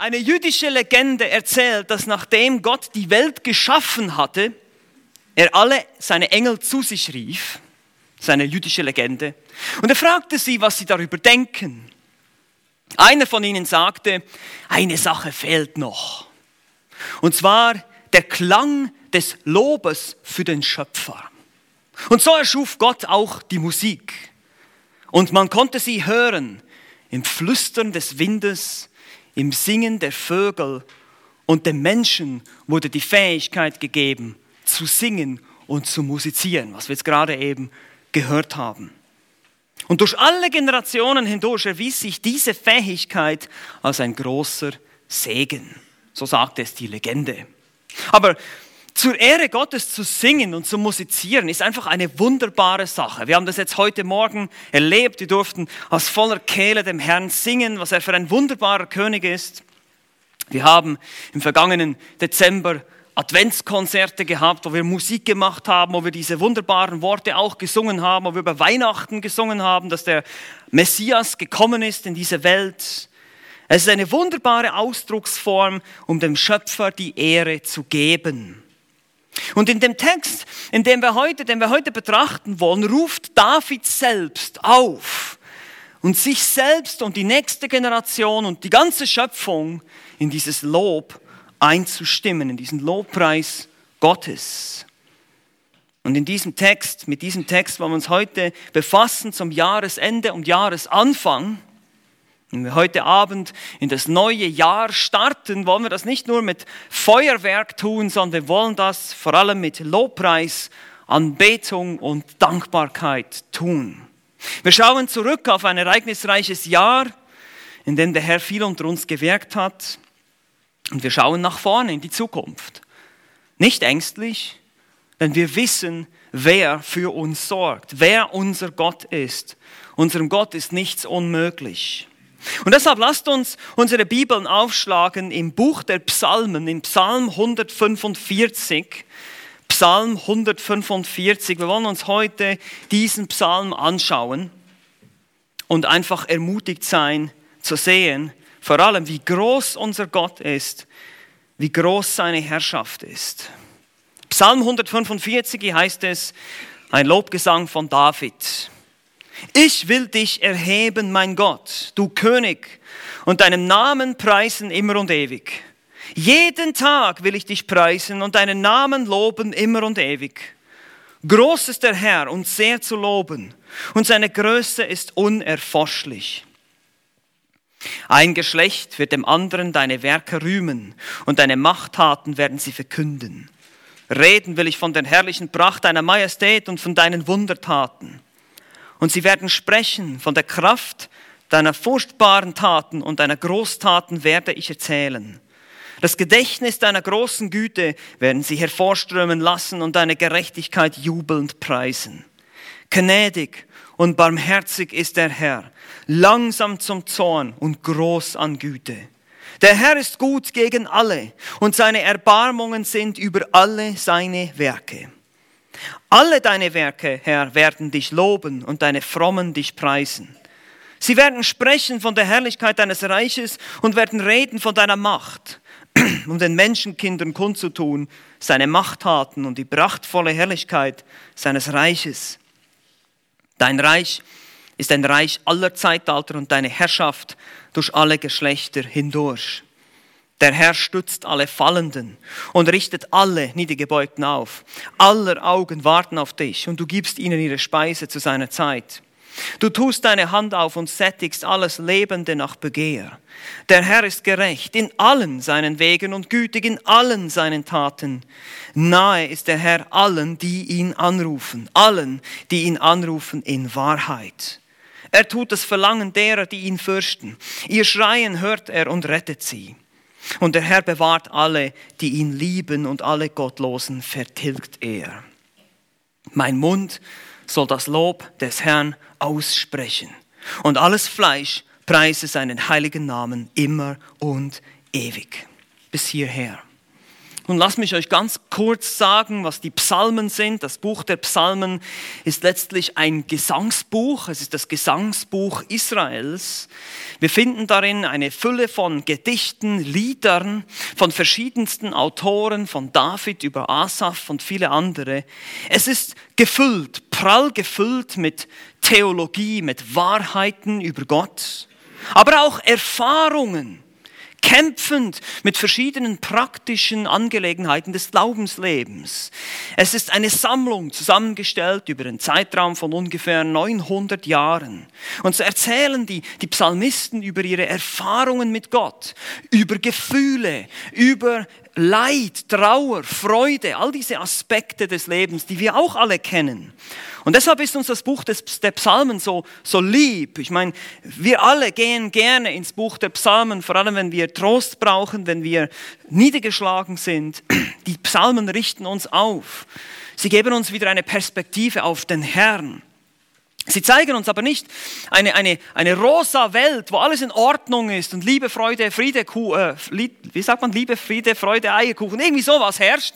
Eine jüdische Legende erzählt, dass nachdem Gott die Welt geschaffen hatte, er alle seine Engel zu sich rief, seine jüdische Legende, und er fragte sie, was sie darüber denken. Einer von ihnen sagte, eine Sache fehlt noch, und zwar der Klang des Lobes für den Schöpfer. Und so erschuf Gott auch die Musik. Und man konnte sie hören im Flüstern des Windes, im Singen der Vögel und dem Menschen wurde die Fähigkeit gegeben, zu singen und zu musizieren, was wir jetzt gerade eben gehört haben. Und durch alle Generationen hindurch erwies sich diese Fähigkeit als ein großer Segen. So sagt es die Legende. Aber zur Ehre Gottes zu singen und zu musizieren ist einfach eine wunderbare Sache. Wir haben das jetzt heute Morgen erlebt. Wir durften aus voller Kehle dem Herrn singen, was er für ein wunderbarer König ist. Wir haben im vergangenen Dezember Adventskonzerte gehabt, wo wir Musik gemacht haben, wo wir diese wunderbaren Worte auch gesungen haben, wo wir über Weihnachten gesungen haben, dass der Messias gekommen ist in diese Welt. Es ist eine wunderbare Ausdrucksform, um dem Schöpfer die Ehre zu geben. Und in dem Text, in dem wir heute, den wir heute betrachten wollen, ruft David selbst auf und sich selbst und die nächste Generation und die ganze Schöpfung in dieses Lob einzustimmen, in diesen Lobpreis Gottes. Und in diesem Text, mit diesem Text wollen wir uns heute befassen zum Jahresende und Jahresanfang. Wenn wir heute Abend in das neue Jahr starten, wollen wir das nicht nur mit Feuerwerk tun, sondern wir wollen das vor allem mit Lobpreis, Anbetung und Dankbarkeit tun. Wir schauen zurück auf ein ereignisreiches Jahr, in dem der Herr viel unter uns gewirkt hat. Und wir schauen nach vorne in die Zukunft. Nicht ängstlich, denn wir wissen, wer für uns sorgt, wer unser Gott ist. Unserem Gott ist nichts unmöglich. Und deshalb lasst uns unsere Bibeln aufschlagen im Buch der Psalmen, in Psalm 145. Psalm 145. Wir wollen uns heute diesen Psalm anschauen und einfach ermutigt sein zu sehen, vor allem wie groß unser Gott ist, wie groß seine Herrschaft ist. Psalm 145 heißt es, ein Lobgesang von David. Ich will dich erheben, mein Gott, du König, und deinen Namen preisen immer und ewig. Jeden Tag will ich dich preisen und deinen Namen loben immer und ewig. Groß ist der Herr und sehr zu loben, und seine Größe ist unerforschlich. Ein Geschlecht wird dem anderen deine Werke rühmen, und deine Machttaten werden sie verkünden. Reden will ich von der herrlichen Pracht deiner Majestät und von deinen Wundertaten. Und sie werden sprechen von der Kraft deiner furchtbaren Taten und deiner Großtaten werde ich erzählen. Das Gedächtnis deiner großen Güte werden sie hervorströmen lassen und deine Gerechtigkeit jubelnd preisen. Gnädig und barmherzig ist der Herr, langsam zum Zorn und groß an Güte. Der Herr ist gut gegen alle und seine Erbarmungen sind über alle seine Werke. Alle deine Werke, Herr, werden dich loben und deine Frommen dich preisen. Sie werden sprechen von der Herrlichkeit deines Reiches und werden reden von deiner Macht, um den Menschenkindern kundzutun, seine Machttaten und die prachtvolle Herrlichkeit seines Reiches. Dein Reich ist ein Reich aller Zeitalter und deine Herrschaft durch alle Geschlechter hindurch. Der Herr stützt alle Fallenden und richtet alle Niedergebeugten auf. Aller Augen warten auf dich und du gibst ihnen ihre Speise zu seiner Zeit. Du tust deine Hand auf und sättigst alles Lebende nach Begehr. Der Herr ist gerecht in allen seinen Wegen und gütig in allen seinen Taten. Nahe ist der Herr allen, die ihn anrufen, allen, die ihn anrufen in Wahrheit. Er tut das Verlangen derer, die ihn fürchten. Ihr Schreien hört er und rettet sie. Und der Herr bewahrt alle, die ihn lieben, und alle Gottlosen vertilgt er. Mein Mund soll das Lob des Herrn aussprechen. Und alles Fleisch preise seinen heiligen Namen immer und ewig. Bis hierher. Nun lasst mich euch ganz kurz sagen, was die Psalmen sind. Das Buch der Psalmen ist letztlich ein Gesangsbuch. Es ist das Gesangsbuch Israels. Wir finden darin eine Fülle von Gedichten, Liedern von verschiedensten Autoren, von David über Asaph und viele andere. Es ist gefüllt, prall gefüllt mit Theologie, mit Wahrheiten über Gott, aber auch Erfahrungen kämpfend mit verschiedenen praktischen Angelegenheiten des Glaubenslebens. Es ist eine Sammlung zusammengestellt über einen Zeitraum von ungefähr 900 Jahren. Und so erzählen die, die Psalmisten über ihre Erfahrungen mit Gott, über Gefühle, über Leid, Trauer, Freude, all diese Aspekte des Lebens, die wir auch alle kennen. Und deshalb ist uns das Buch des, der Psalmen so, so lieb. Ich meine, wir alle gehen gerne ins Buch der Psalmen, vor allem wenn wir Trost brauchen, wenn wir niedergeschlagen sind. Die Psalmen richten uns auf. Sie geben uns wieder eine Perspektive auf den Herrn. Sie zeigen uns aber nicht eine, eine, eine rosa Welt, wo alles in Ordnung ist und Liebe, Freude, Friede, Kuh, äh, wie sagt man, Liebe, Friede, Freude, Eierkuchen, irgendwie sowas herrscht.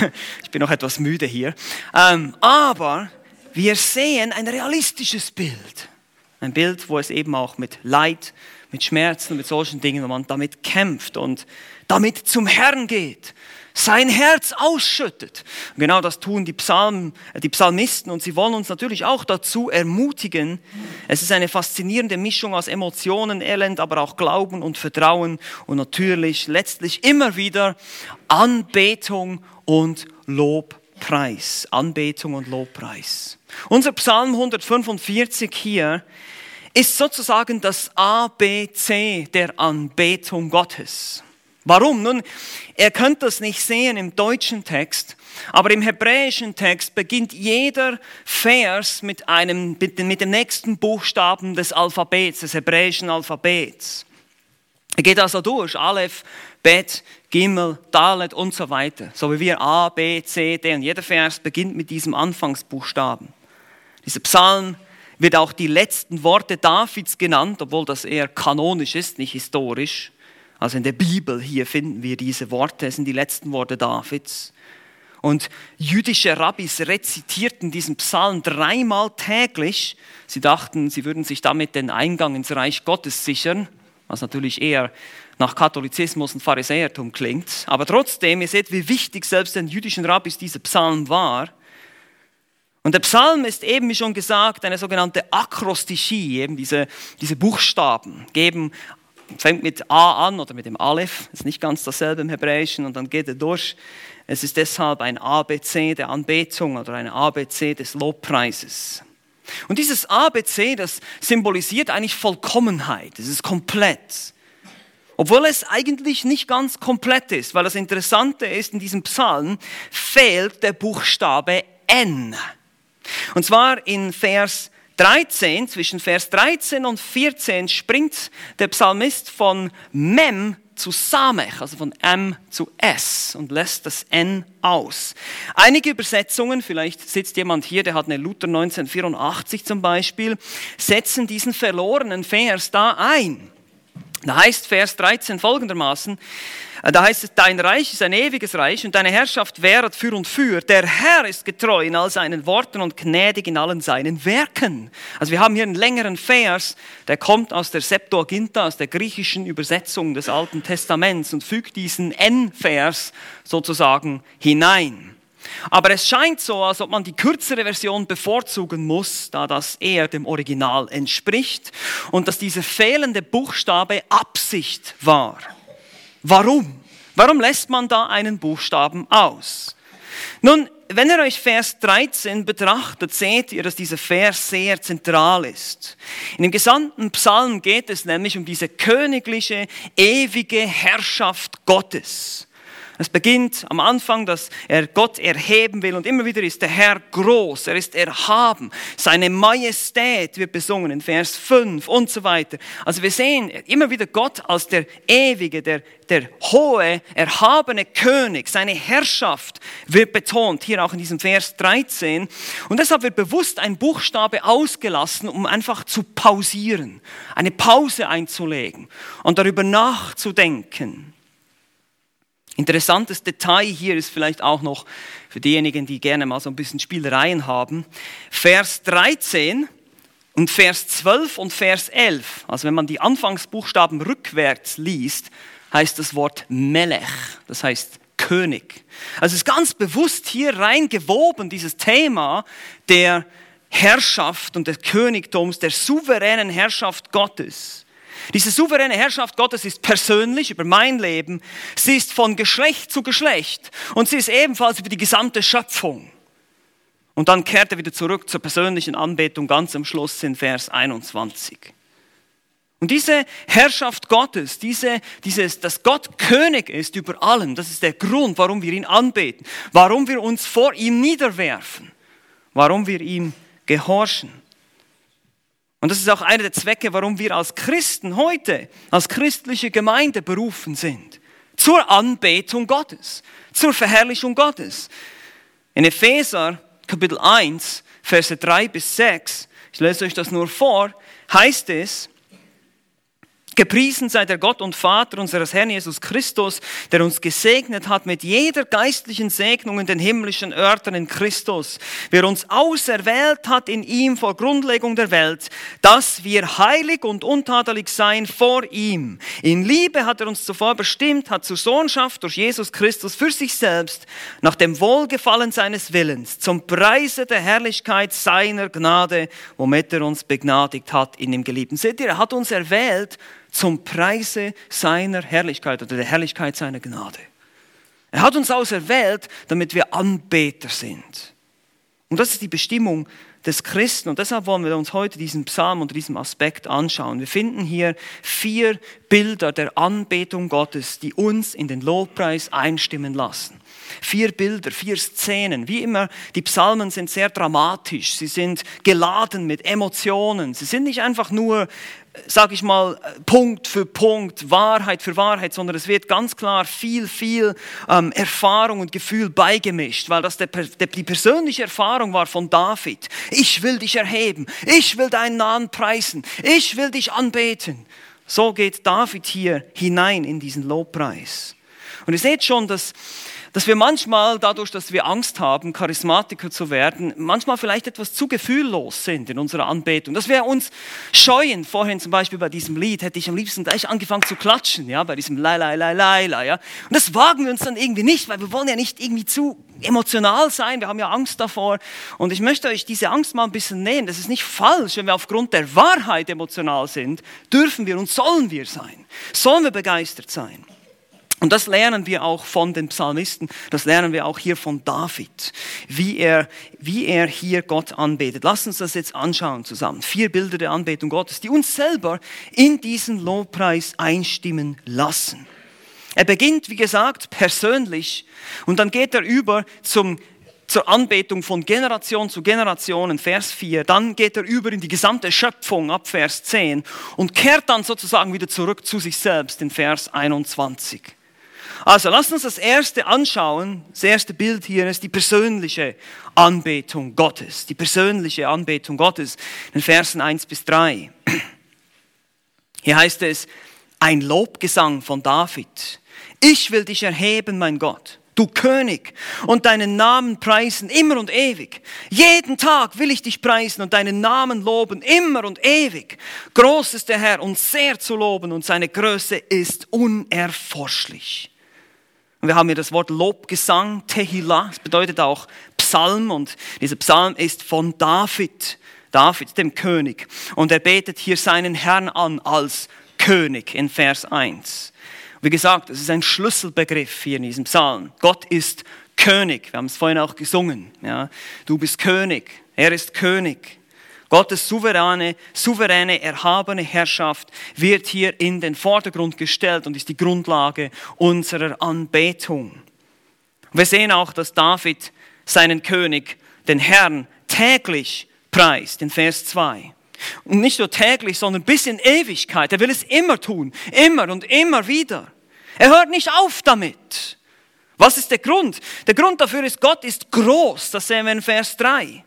Ich bin noch etwas müde hier. Ähm, aber wir sehen ein realistisches Bild. Ein Bild, wo es eben auch mit Leid, mit Schmerzen, mit solchen Dingen, wo man damit kämpft und damit zum Herrn geht sein Herz ausschüttet. Und genau das tun die, Psalmen, die Psalmisten und sie wollen uns natürlich auch dazu ermutigen. Es ist eine faszinierende Mischung aus Emotionen, Elend, aber auch Glauben und Vertrauen und natürlich letztlich immer wieder Anbetung und Lobpreis. Anbetung und Lobpreis. Unser Psalm 145 hier ist sozusagen das ABC der Anbetung Gottes. Warum? Nun, ihr könnt das nicht sehen im deutschen Text, aber im hebräischen Text beginnt jeder Vers mit, einem, mit dem nächsten Buchstaben des Alphabets, des hebräischen Alphabets. Er geht also durch, Aleph, Bet, Gimel, Dalet und so weiter. So wie wir A, B, C, D und jeder Vers beginnt mit diesem Anfangsbuchstaben. Dieser Psalm wird auch die letzten Worte Davids genannt, obwohl das eher kanonisch ist, nicht historisch. Also in der Bibel hier finden wir diese Worte, es sind die letzten Worte Davids. Und jüdische Rabbis rezitierten diesen Psalm dreimal täglich. Sie dachten, sie würden sich damit den Eingang ins Reich Gottes sichern, was natürlich eher nach Katholizismus und Pharisäertum klingt. Aber trotzdem, ihr seht, wie wichtig selbst den jüdischen Rabbis dieser Psalm war. Und der Psalm ist eben, wie schon gesagt, eine sogenannte Akrostichie, eben diese, diese Buchstaben geben fängt mit A an oder mit dem Aleph, ist nicht ganz dasselbe im Hebräischen und dann geht er durch. Es ist deshalb ein ABC der Anbetung oder ein ABC des Lobpreises. Und dieses ABC, das symbolisiert eigentlich Vollkommenheit, es ist komplett. Obwohl es eigentlich nicht ganz komplett ist, weil das Interessante ist, in diesem Psalm fehlt der Buchstabe N. Und zwar in Vers 13, zwischen Vers 13 und 14 springt der Psalmist von Mem zu Samech, also von M zu S und lässt das N aus. Einige Übersetzungen, vielleicht sitzt jemand hier, der hat eine Luther 1984 zum Beispiel, setzen diesen verlorenen Vers da ein. Da heißt Vers 13 folgendermaßen, da heißt es, dein Reich ist ein ewiges Reich und deine Herrschaft währet für und für. Der Herr ist getreu in all seinen Worten und gnädig in allen seinen Werken. Also wir haben hier einen längeren Vers, der kommt aus der Septuaginta, aus der griechischen Übersetzung des Alten Testaments und fügt diesen N-Vers sozusagen hinein. Aber es scheint so, als ob man die kürzere Version bevorzugen muss, da das eher dem Original entspricht und dass dieser fehlende Buchstabe Absicht war. Warum? Warum lässt man da einen Buchstaben aus? Nun, wenn ihr euch Vers 13 betrachtet, seht ihr, dass dieser Vers sehr zentral ist. In dem gesamten Psalm geht es nämlich um diese königliche, ewige Herrschaft Gottes. Es beginnt am Anfang, dass er Gott erheben will und immer wieder ist der Herr groß, er ist erhaben. Seine Majestät wird besungen in Vers 5 und so weiter. Also wir sehen immer wieder Gott als der ewige, der, der hohe, erhabene König. Seine Herrschaft wird betont, hier auch in diesem Vers 13. Und deshalb wird bewusst ein Buchstabe ausgelassen, um einfach zu pausieren, eine Pause einzulegen und darüber nachzudenken. Interessantes Detail hier ist vielleicht auch noch für diejenigen, die gerne mal so ein bisschen Spielereien haben. Vers 13 und Vers 12 und Vers 11, also wenn man die Anfangsbuchstaben rückwärts liest, heißt das Wort Melech, das heißt König. Also es ist ganz bewusst hier reingewoben, dieses Thema der Herrschaft und des Königtums, der souveränen Herrschaft Gottes. Diese souveräne Herrschaft Gottes ist persönlich über mein Leben. Sie ist von Geschlecht zu Geschlecht und sie ist ebenfalls über die gesamte Schöpfung. Und dann kehrt er wieder zurück zur persönlichen Anbetung ganz am Schluss in Vers 21. Und diese Herrschaft Gottes, diese, dieses, dass Gott König ist über allem, das ist der Grund, warum wir ihn anbeten, warum wir uns vor ihm niederwerfen, warum wir ihm gehorchen. Und das ist auch einer der Zwecke, warum wir als Christen heute, als christliche Gemeinde berufen sind. Zur Anbetung Gottes, zur Verherrlichung Gottes. In Epheser Kapitel 1, Verse 3 bis 6, ich lese euch das nur vor, heißt es, Gepriesen sei der Gott und Vater unseres Herrn Jesus Christus, der uns gesegnet hat mit jeder geistlichen Segnung in den himmlischen Örtern in Christus, wer uns auserwählt hat in ihm vor Grundlegung der Welt, dass wir heilig und untadelig seien vor ihm. In Liebe hat er uns zuvor bestimmt, hat zur Sohnschaft durch Jesus Christus für sich selbst, nach dem Wohlgefallen seines Willens, zum Preise der Herrlichkeit seiner Gnade, womit er uns begnadigt hat in dem Geliebten. Seht ihr, er hat uns erwählt, zum Preise seiner Herrlichkeit oder der Herrlichkeit seiner Gnade. Er hat uns auserwählt, damit wir Anbeter sind. Und das ist die Bestimmung des Christen. Und deshalb wollen wir uns heute diesen Psalm und diesen Aspekt anschauen. Wir finden hier vier Bilder der Anbetung Gottes, die uns in den Lobpreis einstimmen lassen. Vier Bilder, vier Szenen. Wie immer, die Psalmen sind sehr dramatisch. Sie sind geladen mit Emotionen. Sie sind nicht einfach nur sage ich mal, Punkt für Punkt, Wahrheit für Wahrheit, sondern es wird ganz klar viel, viel ähm, Erfahrung und Gefühl beigemischt, weil das der, der, die persönliche Erfahrung war von David. Ich will dich erheben, ich will deinen Namen preisen, ich will dich anbeten. So geht David hier hinein in diesen Lobpreis. Und ihr seht schon, dass dass wir manchmal, dadurch, dass wir Angst haben, Charismatiker zu werden, manchmal vielleicht etwas zu gefühllos sind in unserer Anbetung. Dass wir uns scheuen. Vorhin zum Beispiel bei diesem Lied hätte ich am liebsten gleich angefangen zu klatschen, ja, bei diesem La La La La La, ja. Und das wagen wir uns dann irgendwie nicht, weil wir wollen ja nicht irgendwie zu emotional sein. Wir haben ja Angst davor. Und ich möchte euch diese Angst mal ein bisschen nehmen. Das ist nicht falsch, wenn wir aufgrund der Wahrheit emotional sind, dürfen wir und sollen wir sein. Sollen wir begeistert sein. Und das lernen wir auch von den Psalmisten, das lernen wir auch hier von David, wie er, wie er hier Gott anbetet. Lass uns das jetzt anschauen zusammen. Vier Bilder der Anbetung Gottes, die uns selber in diesen Lobpreis einstimmen lassen. Er beginnt, wie gesagt, persönlich und dann geht er über zum zur Anbetung von Generation zu Generation in Vers 4. Dann geht er über in die gesamte Schöpfung ab Vers 10 und kehrt dann sozusagen wieder zurück zu sich selbst in Vers 21. Also lasst uns das erste anschauen. Das erste Bild hier ist die persönliche Anbetung Gottes. Die persönliche Anbetung Gottes in Versen 1 bis 3. Hier heißt es, ein Lobgesang von David. Ich will dich erheben, mein Gott, du König, und deinen Namen preisen immer und ewig. Jeden Tag will ich dich preisen und deinen Namen loben immer und ewig. Groß ist der Herr und sehr zu loben und seine Größe ist unerforschlich. Und wir haben hier das Wort Lobgesang, Tehillah, das bedeutet auch Psalm und dieser Psalm ist von David, David, dem König. Und er betet hier seinen Herrn an als König in Vers 1. Wie gesagt, das ist ein Schlüsselbegriff hier in diesem Psalm. Gott ist König. Wir haben es vorhin auch gesungen. Ja. Du bist König. Er ist König. Gottes souveräne, souveräne, erhabene Herrschaft wird hier in den Vordergrund gestellt und ist die Grundlage unserer Anbetung. Wir sehen auch, dass David seinen König, den Herrn, täglich preist, in Vers 2. Und nicht nur täglich, sondern bis in Ewigkeit. Er will es immer tun, immer und immer wieder. Er hört nicht auf damit. Was ist der Grund? Der Grund dafür ist, Gott ist groß. Das sehen wir in Vers 3.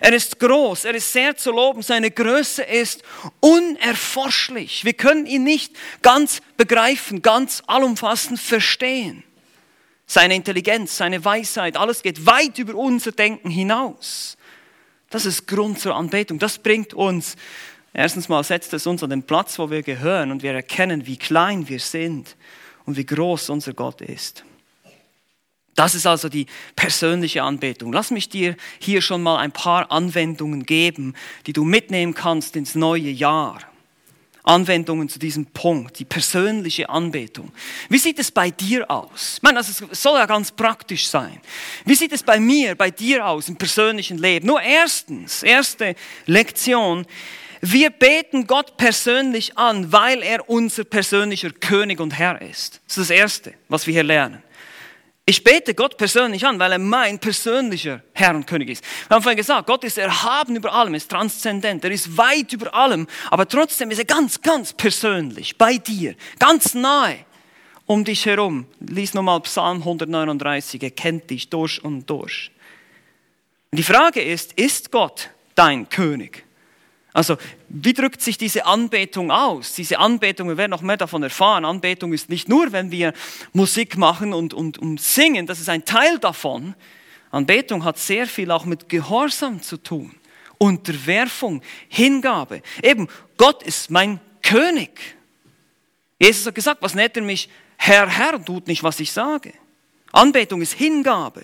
Er ist groß, er ist sehr zu loben, seine Größe ist unerforschlich. Wir können ihn nicht ganz begreifen, ganz allumfassend verstehen. seine Intelligenz, seine Weisheit, alles geht weit über unser Denken hinaus. Das ist Grund zur Anbetung. Das bringt uns, erstens mal setzt es uns an den Platz, wo wir gehören und wir erkennen, wie klein wir sind und wie groß unser Gott ist. Das ist also die persönliche Anbetung. Lass mich dir hier schon mal ein paar Anwendungen geben, die du mitnehmen kannst ins neue Jahr. Anwendungen zu diesem Punkt, die persönliche Anbetung. Wie sieht es bei dir aus? Ich meine, das soll ja ganz praktisch sein. Wie sieht es bei mir, bei dir aus im persönlichen Leben? Nur erstens, erste Lektion. Wir beten Gott persönlich an, weil er unser persönlicher König und Herr ist. Das ist das Erste, was wir hier lernen. Ich bete Gott persönlich an, weil er mein persönlicher Herr und König ist. Wir haben vorhin gesagt, Gott ist erhaben über allem, ist transzendent, er ist weit über allem, aber trotzdem ist er ganz, ganz persönlich bei dir, ganz nahe um dich herum. Lies nochmal Psalm 139, er kennt dich durch und durch. Die Frage ist, ist Gott dein König? Also, wie drückt sich diese Anbetung aus? Diese Anbetung, wir werden noch mehr davon erfahren. Anbetung ist nicht nur, wenn wir Musik machen und, und, und singen, das ist ein Teil davon. Anbetung hat sehr viel auch mit Gehorsam zu tun. Unterwerfung, Hingabe. Eben, Gott ist mein König. Jesus hat gesagt, was nennt er mich? Herr, Herr, tut nicht, was ich sage. Anbetung ist Hingabe.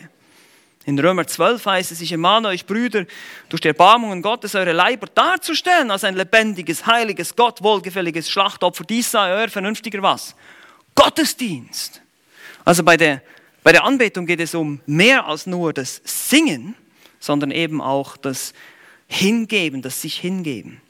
In Römer 12 heißt es, ich ermahne euch Brüder, durch die Erbarmungen Gottes eure Leiber darzustellen als ein lebendiges, heiliges, Gott wohlgefälliges Schlachtopfer. Dies sei euer vernünftiger was? Gottesdienst. Also bei der, bei der Anbetung geht es um mehr als nur das Singen, sondern eben auch das Hingeben, das sich hingeben.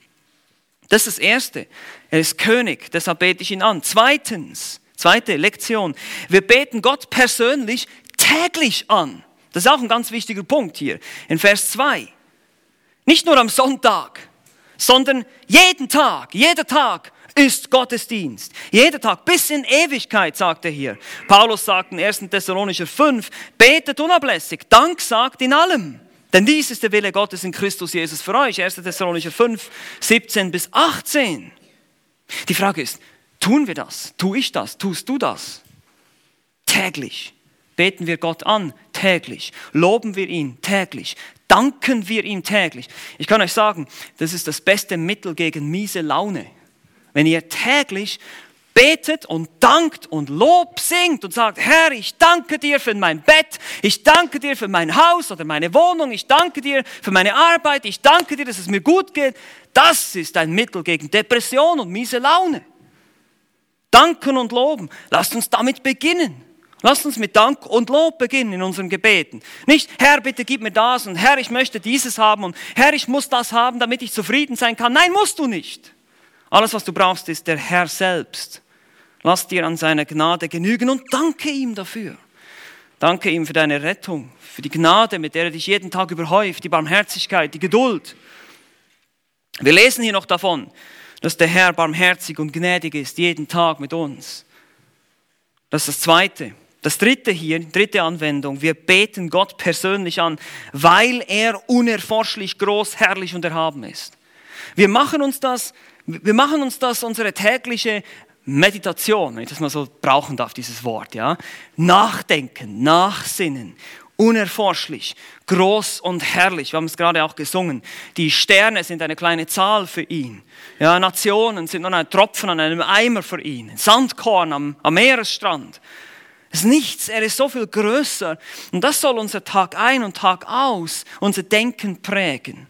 Das ist das Erste. Er ist König, deshalb bete ich ihn an. Zweitens, zweite Lektion. Wir beten Gott persönlich täglich an. Das ist auch ein ganz wichtiger Punkt hier in Vers 2. Nicht nur am Sonntag, sondern jeden Tag, jeder Tag ist Gottesdienst. Jeder Tag, bis in Ewigkeit, sagt er hier. Paulus sagt in 1. Thessalonicher 5, betet unablässig, Dank sagt in allem. Denn dies ist der Wille Gottes in Christus Jesus für euch. 1. Thessalonicher 5, 17 bis 18. Die Frage ist, tun wir das? Tu ich das? Tust du das? Täglich beten wir Gott an täglich, loben wir ihn täglich, danken wir ihm täglich. Ich kann euch sagen, das ist das beste Mittel gegen miese Laune. Wenn ihr täglich betet und dankt und Lob singt und sagt, Herr, ich danke dir für mein Bett, ich danke dir für mein Haus oder meine Wohnung, ich danke dir für meine Arbeit, ich danke dir, dass es mir gut geht, das ist ein Mittel gegen Depression und miese Laune. Danken und loben, lasst uns damit beginnen. Lasst uns mit Dank und Lob beginnen in unseren Gebeten. Nicht, Herr, bitte gib mir das und Herr, ich möchte dieses haben und Herr, ich muss das haben, damit ich zufrieden sein kann. Nein, musst du nicht. Alles, was du brauchst, ist der Herr selbst. Lass dir an seiner Gnade genügen und danke ihm dafür. Danke ihm für deine Rettung, für die Gnade, mit der er dich jeden Tag überhäuft, die Barmherzigkeit, die Geduld. Wir lesen hier noch davon, dass der Herr barmherzig und gnädig ist, jeden Tag mit uns. Das ist das Zweite. Das dritte hier, dritte Anwendung, wir beten Gott persönlich an, weil er unerforschlich groß, herrlich und erhaben ist. Wir machen uns das, wir machen uns das unsere tägliche Meditation, wenn ich das mal so brauchen darf, dieses Wort, ja. Nachdenken, nachsinnen, unerforschlich, groß und herrlich. Wir haben es gerade auch gesungen. Die Sterne sind eine kleine Zahl für ihn. Ja, Nationen sind nur ein Tropfen an einem Eimer für ihn. Sandkorn am, am Meeresstrand. Es ist nichts, er ist so viel größer. Und das soll unser Tag ein und Tag aus, unser Denken prägen.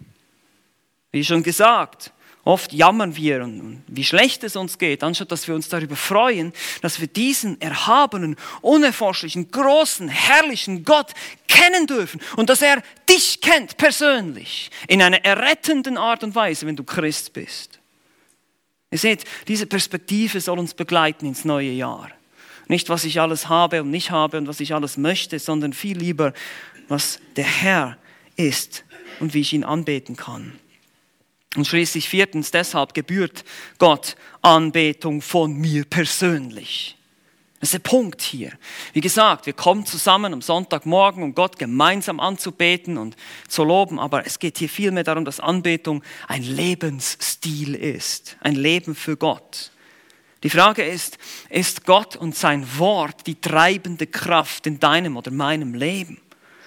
Wie schon gesagt, oft jammern wir wie schlecht es uns geht, anstatt dass wir uns darüber freuen, dass wir diesen erhabenen, unerforschlichen, großen, herrlichen Gott kennen dürfen und dass er dich kennt persönlich in einer errettenden Art und Weise, wenn du Christ bist. Ihr seht, diese Perspektive soll uns begleiten ins neue Jahr. Nicht, was ich alles habe und nicht habe und was ich alles möchte, sondern viel lieber, was der Herr ist und wie ich ihn anbeten kann. Und schließlich viertens, deshalb gebührt Gott Anbetung von mir persönlich. Das ist der Punkt hier. Wie gesagt, wir kommen zusammen am Sonntagmorgen, um Gott gemeinsam anzubeten und zu loben, aber es geht hier vielmehr darum, dass Anbetung ein Lebensstil ist, ein Leben für Gott. Die Frage ist, ist Gott und sein Wort die treibende Kraft in deinem oder meinem Leben?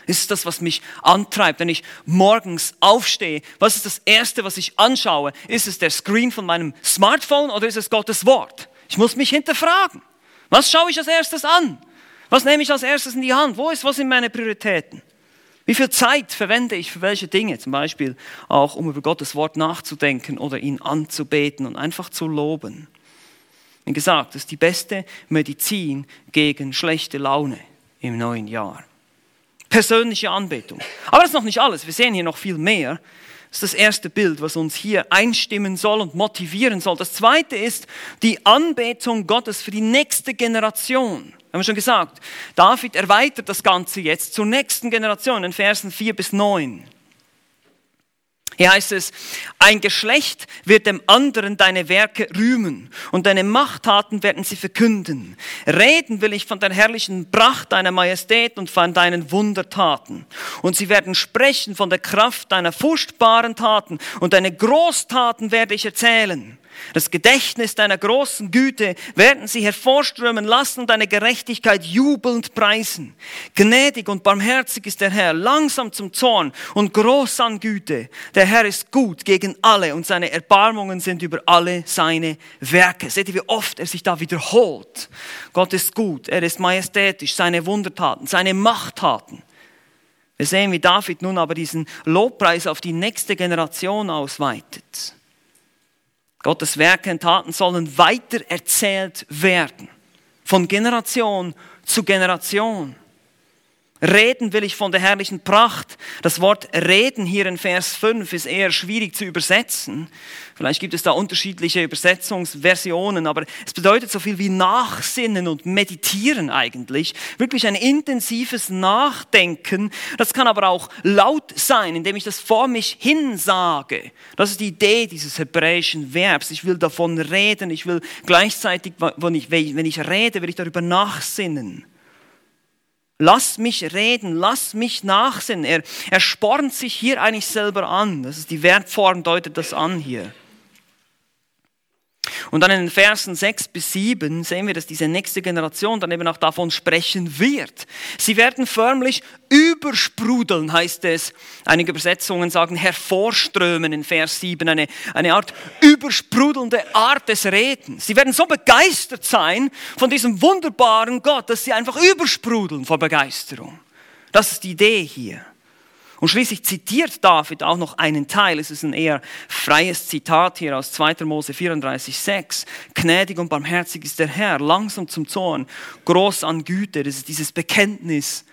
Ist das, was mich antreibt, wenn ich morgens aufstehe? Was ist das Erste, was ich anschaue? Ist es der Screen von meinem Smartphone oder ist es Gottes Wort? Ich muss mich hinterfragen. Was schaue ich als erstes an? Was nehme ich als erstes in die Hand? Wo ist, was sind meine Prioritäten? Wie viel Zeit verwende ich für welche Dinge? Zum Beispiel auch, um über Gottes Wort nachzudenken oder ihn anzubeten und einfach zu loben. Wie gesagt, das ist die beste Medizin gegen schlechte Laune im neuen Jahr. Persönliche Anbetung. Aber das ist noch nicht alles. Wir sehen hier noch viel mehr. Das ist das erste Bild, was uns hier einstimmen soll und motivieren soll. Das zweite ist die Anbetung Gottes für die nächste Generation. Haben wir schon gesagt. David erweitert das Ganze jetzt zur nächsten Generation in Versen 4 bis 9. Hier heißt es, ein Geschlecht wird dem anderen deine Werke rühmen und deine Machttaten werden sie verkünden. Reden will ich von der herrlichen Pracht deiner Majestät und von deinen Wundertaten. Und sie werden sprechen von der Kraft deiner furchtbaren Taten und deine Großtaten werde ich erzählen. Das Gedächtnis deiner großen Güte werden sie hervorströmen lassen und deine Gerechtigkeit jubelnd preisen. Gnädig und barmherzig ist der Herr, langsam zum Zorn und groß an Güte. Der Herr ist gut gegen alle und seine Erbarmungen sind über alle seine Werke. Seht ihr, wie oft er sich da wiederholt? Gott ist gut, er ist majestätisch, seine Wundertaten, seine Machttaten. Wir sehen, wie David nun aber diesen Lobpreis auf die nächste Generation ausweitet. Gottes Werke und Taten sollen weiter erzählt werden. Von Generation zu Generation. Reden will ich von der herrlichen Pracht. Das Wort reden hier in Vers 5 ist eher schwierig zu übersetzen. Vielleicht gibt es da unterschiedliche Übersetzungsversionen, aber es bedeutet so viel wie nachsinnen und meditieren eigentlich. Wirklich ein intensives Nachdenken. Das kann aber auch laut sein, indem ich das vor mich hinsage. Das ist die Idee dieses hebräischen Verbs. Ich will davon reden. Ich will gleichzeitig, wenn ich, wenn ich rede, will ich darüber nachsinnen. Lass mich reden, lass mich nachsinnen. Er, er spornt sich hier eigentlich selber an. Das ist die Verbform, deutet das an hier. Und dann in den Versen 6 bis 7 sehen wir, dass diese nächste Generation dann eben auch davon sprechen wird. Sie werden förmlich übersprudeln, heißt es. Einige Übersetzungen sagen hervorströmen in Vers 7, eine, eine Art übersprudelnde Art des Redens. Sie werden so begeistert sein von diesem wunderbaren Gott, dass sie einfach übersprudeln vor Begeisterung. Das ist die Idee hier. Und schließlich zitiert David auch noch einen Teil, es ist ein eher freies Zitat hier aus 2. Mose 34,6. Gnädig und barmherzig ist der Herr, langsam zum Zorn, groß an Güte. Das ist dieses Bekenntnis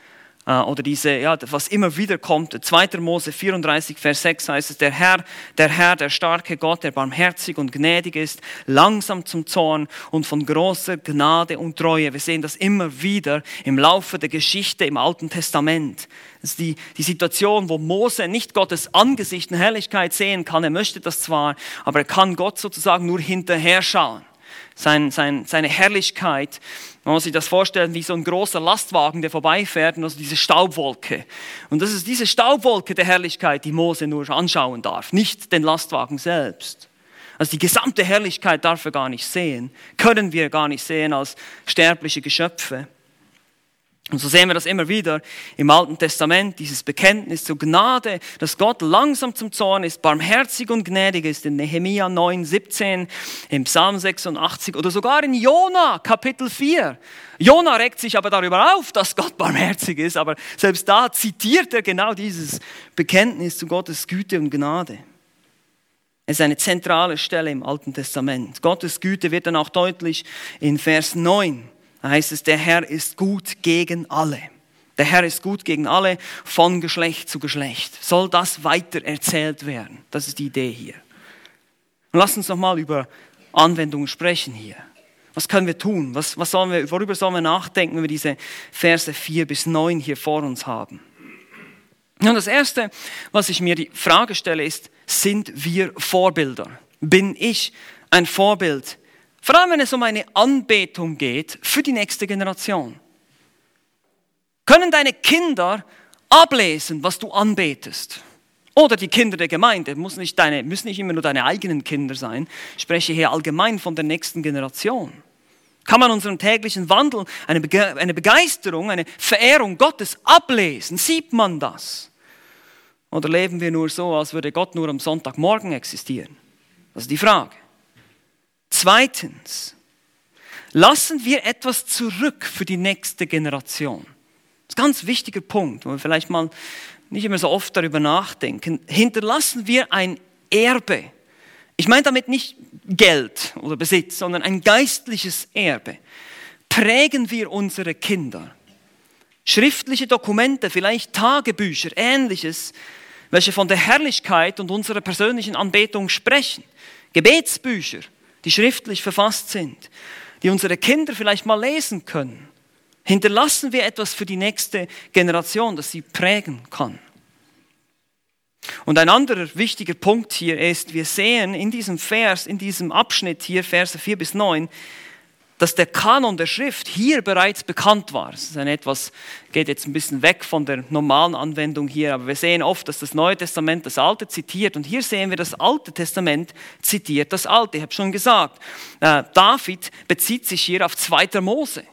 oder diese, ja, was immer wieder kommt. 2. Mose 34, Vers 6 heißt es, der Herr, der Herr, der starke Gott, der barmherzig und gnädig ist, langsam zum Zorn und von großer Gnade und Treue. Wir sehen das immer wieder im Laufe der Geschichte im Alten Testament. Das ist die, die Situation, wo Mose nicht Gottes Angesicht und Herrlichkeit sehen kann. Er möchte das zwar, aber er kann Gott sozusagen nur hinterher schauen. Sein, sein, seine Herrlichkeit man muss sich das vorstellen wie so ein großer Lastwagen, der vorbeifährt also diese Staubwolke. Und das ist diese Staubwolke der Herrlichkeit, die Mose nur anschauen darf, nicht den Lastwagen selbst. Also die gesamte Herrlichkeit darf er gar nicht sehen, können wir gar nicht sehen als sterbliche Geschöpfe. Und so sehen wir das immer wieder im Alten Testament, dieses Bekenntnis zur Gnade, dass Gott langsam zum Zorn ist, barmherzig und gnädig ist, in Nehemia 9, 17, im Psalm 86 oder sogar in Jona, Kapitel 4. Jona regt sich aber darüber auf, dass Gott barmherzig ist, aber selbst da zitiert er genau dieses Bekenntnis zu Gottes Güte und Gnade. Es ist eine zentrale Stelle im Alten Testament. Gottes Güte wird dann auch deutlich in Vers 9. Da heißt es, der Herr ist gut gegen alle. Der Herr ist gut gegen alle, von Geschlecht zu Geschlecht. Soll das weiter erzählt werden? Das ist die Idee hier. Und lass uns nochmal über Anwendungen sprechen hier. Was können wir tun? Was, was sollen wir, worüber sollen wir nachdenken, wenn wir diese Verse 4 bis 9 hier vor uns haben? Und das Erste, was ich mir die Frage stelle, ist, sind wir Vorbilder? Bin ich ein Vorbild vor allem, wenn es um eine Anbetung geht für die nächste Generation. Können deine Kinder ablesen, was du anbetest? Oder die Kinder der Gemeinde, muss nicht deine, müssen nicht immer nur deine eigenen Kinder sein. Ich spreche hier allgemein von der nächsten Generation. Kann man unseren täglichen Wandel, eine, Bege eine Begeisterung, eine Verehrung Gottes ablesen? Sieht man das? Oder leben wir nur so, als würde Gott nur am Sonntagmorgen existieren? Das ist die Frage. Zweitens, lassen wir etwas zurück für die nächste Generation. Das ist ein ganz wichtiger Punkt, wo wir vielleicht mal nicht immer so oft darüber nachdenken. Hinterlassen wir ein Erbe. Ich meine damit nicht Geld oder Besitz, sondern ein geistliches Erbe. Prägen wir unsere Kinder. Schriftliche Dokumente, vielleicht Tagebücher, ähnliches, welche von der Herrlichkeit und unserer persönlichen Anbetung sprechen. Gebetsbücher, die schriftlich verfasst sind, die unsere Kinder vielleicht mal lesen können. Hinterlassen wir etwas für die nächste Generation, das sie prägen kann. Und ein anderer wichtiger Punkt hier ist, wir sehen in diesem Vers, in diesem Abschnitt hier, Verse 4 bis 9, dass der Kanon der Schrift hier bereits bekannt war. Es ist ein etwas, geht jetzt ein bisschen weg von der normalen Anwendung hier, aber wir sehen oft, dass das Neue Testament das Alte zitiert und hier sehen wir, das Alte Testament zitiert das Alte. Ich habe schon gesagt, äh, David bezieht sich hier auf 2. Mose.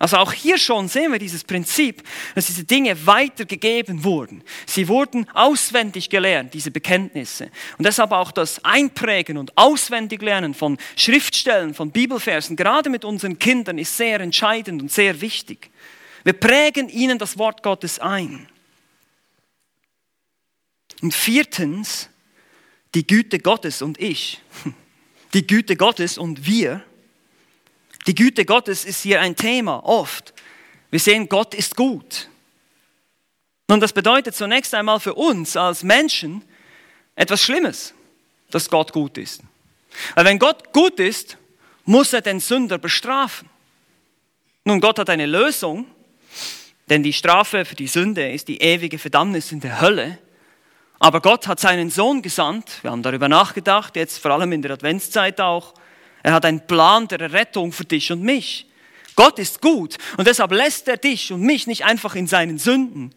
Also auch hier schon sehen wir dieses Prinzip, dass diese Dinge weitergegeben wurden. Sie wurden auswendig gelernt, diese Bekenntnisse. Und deshalb auch das Einprägen und Auswendiglernen von Schriftstellen, von Bibelversen, gerade mit unseren Kindern, ist sehr entscheidend und sehr wichtig. Wir prägen ihnen das Wort Gottes ein. Und viertens, die Güte Gottes und ich. Die Güte Gottes und wir die Güte Gottes ist hier ein Thema, oft. Wir sehen, Gott ist gut. Und das bedeutet zunächst einmal für uns als Menschen etwas Schlimmes, dass Gott gut ist. Weil wenn Gott gut ist, muss er den Sünder bestrafen. Nun, Gott hat eine Lösung, denn die Strafe für die Sünde ist die ewige Verdammnis in der Hölle. Aber Gott hat seinen Sohn gesandt, wir haben darüber nachgedacht, jetzt vor allem in der Adventszeit auch, er hat einen Plan der Rettung für dich und mich. Gott ist gut und deshalb lässt er dich und mich nicht einfach in seinen Sünden,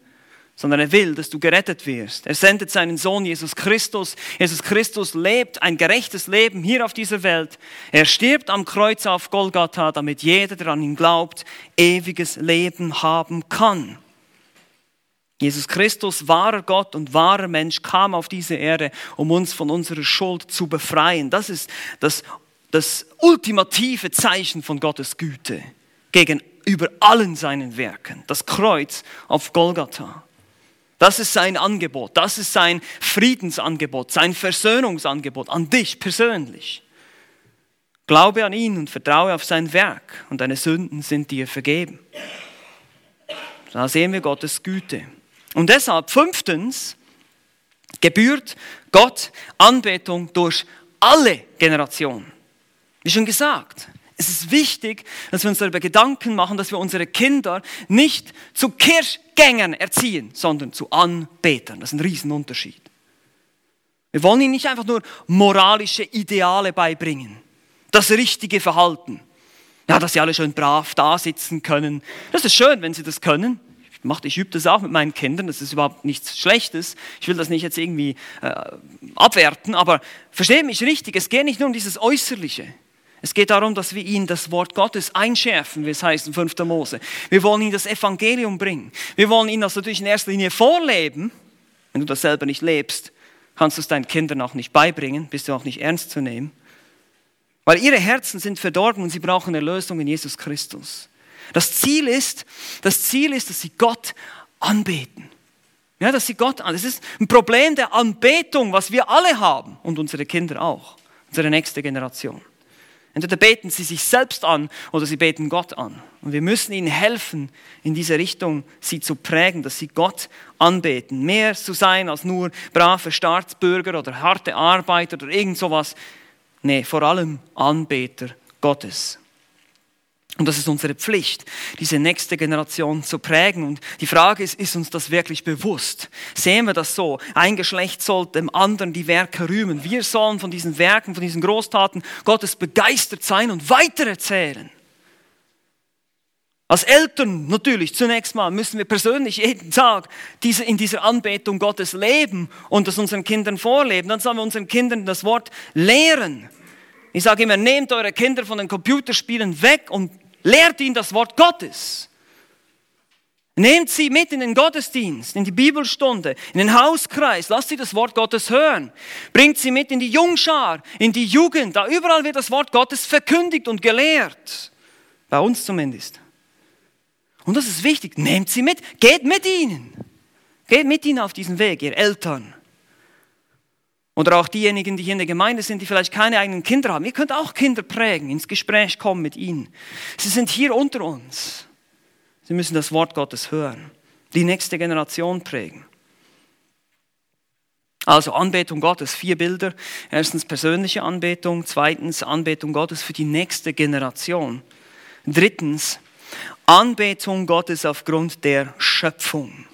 sondern er will, dass du gerettet wirst. Er sendet seinen Sohn Jesus Christus. Jesus Christus lebt ein gerechtes Leben hier auf dieser Welt. Er stirbt am Kreuz auf Golgatha, damit jeder, der an ihn glaubt, ewiges Leben haben kann. Jesus Christus, wahrer Gott und wahrer Mensch, kam auf diese Erde, um uns von unserer Schuld zu befreien. Das ist das das ultimative Zeichen von Gottes Güte gegenüber allen seinen Werken, das Kreuz auf Golgatha. Das ist sein Angebot, das ist sein Friedensangebot, sein Versöhnungsangebot an dich persönlich. Glaube an ihn und vertraue auf sein Werk und deine Sünden sind dir vergeben. Da sehen wir Gottes Güte. Und deshalb fünftens gebührt Gott Anbetung durch alle Generationen. Wie schon gesagt, es ist wichtig, dass wir uns darüber Gedanken machen, dass wir unsere Kinder nicht zu Kirchgängern erziehen, sondern zu Anbetern. Das ist ein Riesenunterschied. Wir wollen ihnen nicht einfach nur moralische Ideale beibringen, das richtige Verhalten. Ja, dass sie alle schön brav da sitzen können. Das ist schön, wenn sie das können. Ich, ich übe das auch mit meinen Kindern, das ist überhaupt nichts Schlechtes. Ich will das nicht jetzt irgendwie äh, abwerten, aber versteht mich richtig, es geht nicht nur um dieses Äußerliche. Es geht darum, dass wir ihnen das Wort Gottes einschärfen, wie es heißt in 5. Mose. Wir wollen ihnen das Evangelium bringen. Wir wollen ihnen das natürlich in erster Linie vorleben. Wenn du das selber nicht lebst, kannst du es deinen Kindern auch nicht beibringen, bist du auch nicht ernst zu nehmen. Weil ihre Herzen sind verdorben und sie brauchen Erlösung in Jesus Christus. Das Ziel ist, das Ziel ist, dass sie Gott anbeten. Ja, dass sie Gott an. Das ist ein Problem der Anbetung, was wir alle haben und unsere Kinder auch, unsere nächste Generation. Entweder beten sie sich selbst an oder sie beten Gott an. Und wir müssen ihnen helfen, in diese Richtung sie zu prägen, dass sie Gott anbeten. Mehr zu sein als nur brave Staatsbürger oder harte Arbeiter oder irgend sowas. Nee, vor allem Anbeter Gottes. Und das ist unsere Pflicht, diese nächste Generation zu prägen. Und die Frage ist, ist uns das wirklich bewusst? Sehen wir das so? Ein Geschlecht soll dem anderen die Werke rühmen. Wir sollen von diesen Werken, von diesen Großtaten Gottes begeistert sein und weitererzählen. Als Eltern natürlich zunächst mal müssen wir persönlich jeden Tag diese, in dieser Anbetung Gottes leben und das unseren Kindern vorleben. Dann sollen wir unseren Kindern das Wort lehren. Ich sage immer, nehmt eure Kinder von den Computerspielen weg und lehrt ihnen das Wort Gottes. Nehmt sie mit in den Gottesdienst, in die Bibelstunde, in den Hauskreis, lasst sie das Wort Gottes hören. Bringt sie mit in die Jungschar, in die Jugend, da überall wird das Wort Gottes verkündigt und gelehrt. Bei uns zumindest. Und das ist wichtig, nehmt sie mit, geht mit ihnen. Geht mit ihnen auf diesen Weg, ihr Eltern. Oder auch diejenigen, die hier in der Gemeinde sind, die vielleicht keine eigenen Kinder haben. Ihr könnt auch Kinder prägen, ins Gespräch kommen mit ihnen. Sie sind hier unter uns. Sie müssen das Wort Gottes hören, die nächste Generation prägen. Also Anbetung Gottes, vier Bilder. Erstens persönliche Anbetung, zweitens Anbetung Gottes für die nächste Generation. Drittens Anbetung Gottes aufgrund der Schöpfung.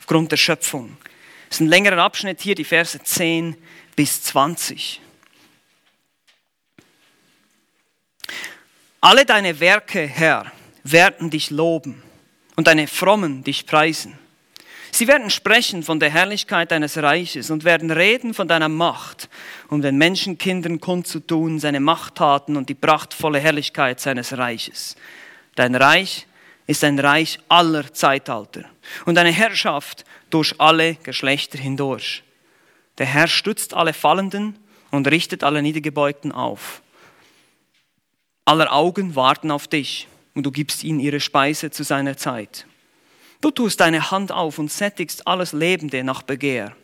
Aufgrund der Schöpfung. Das ist ein längerer Abschnitt hier, die Verse 10 bis 20. Alle deine Werke, Herr, werden dich loben und deine Frommen dich preisen. Sie werden sprechen von der Herrlichkeit deines Reiches und werden reden von deiner Macht, um den Menschenkindern kundzutun, seine Machttaten und die prachtvolle Herrlichkeit seines Reiches. Dein Reich ist ein Reich aller Zeitalter und deine Herrschaft durch alle Geschlechter hindurch. Der Herr stützt alle Fallenden und richtet alle Niedergebeugten auf. Aller Augen warten auf dich und du gibst ihnen ihre Speise zu seiner Zeit. Du tust deine Hand auf und sättigst alles Lebende nach Begehr.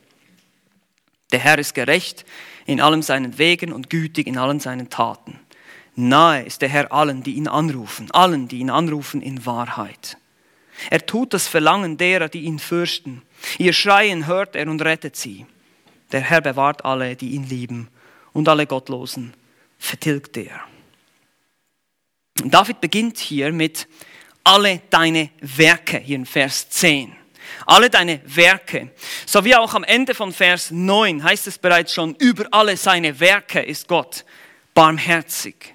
Der Herr ist gerecht in allem seinen Wegen und gütig in allen seinen Taten. Nahe ist der Herr allen, die ihn anrufen, allen, die ihn anrufen in Wahrheit. Er tut das Verlangen derer, die ihn fürchten. Ihr Schreien hört er und rettet sie. Der Herr bewahrt alle, die ihn lieben, und alle Gottlosen vertilgt er. David beginnt hier mit alle deine Werke, hier in Vers 10. Alle deine Werke. So wie auch am Ende von Vers 9 heißt es bereits schon, über alle seine Werke ist Gott barmherzig.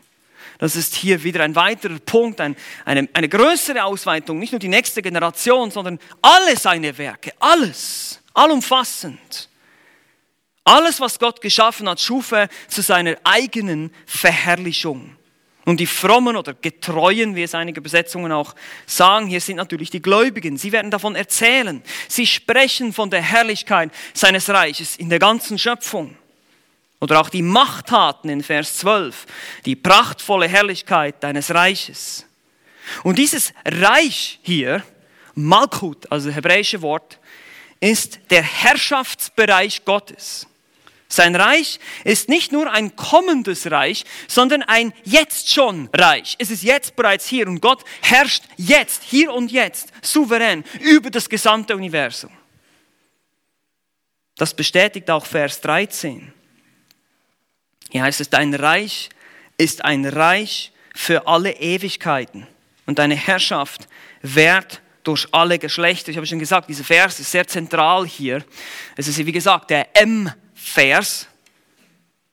Das ist hier wieder ein weiterer Punkt, ein, eine, eine größere Ausweitung, nicht nur die nächste Generation, sondern alle seine Werke, alles, allumfassend. Alles, was Gott geschaffen hat, schuf er zu seiner eigenen Verherrlichung. Und die frommen oder getreuen, wie es einige Übersetzungen auch sagen, hier sind natürlich die Gläubigen. Sie werden davon erzählen. Sie sprechen von der Herrlichkeit seines Reiches in der ganzen Schöpfung. Oder auch die Machttaten in Vers 12, die prachtvolle Herrlichkeit deines Reiches. Und dieses Reich hier, Malkut, also das hebräische Wort, ist der Herrschaftsbereich Gottes. Sein Reich ist nicht nur ein kommendes Reich, sondern ein jetzt schon Reich. Es ist jetzt bereits hier und Gott herrscht jetzt, hier und jetzt, souverän über das gesamte Universum. Das bestätigt auch Vers 13. Hier heißt es, dein Reich ist ein Reich für alle Ewigkeiten und deine Herrschaft währt durch alle Geschlechter. Ich habe schon gesagt, dieser Vers ist sehr zentral hier. Es ist wie gesagt der M Vers,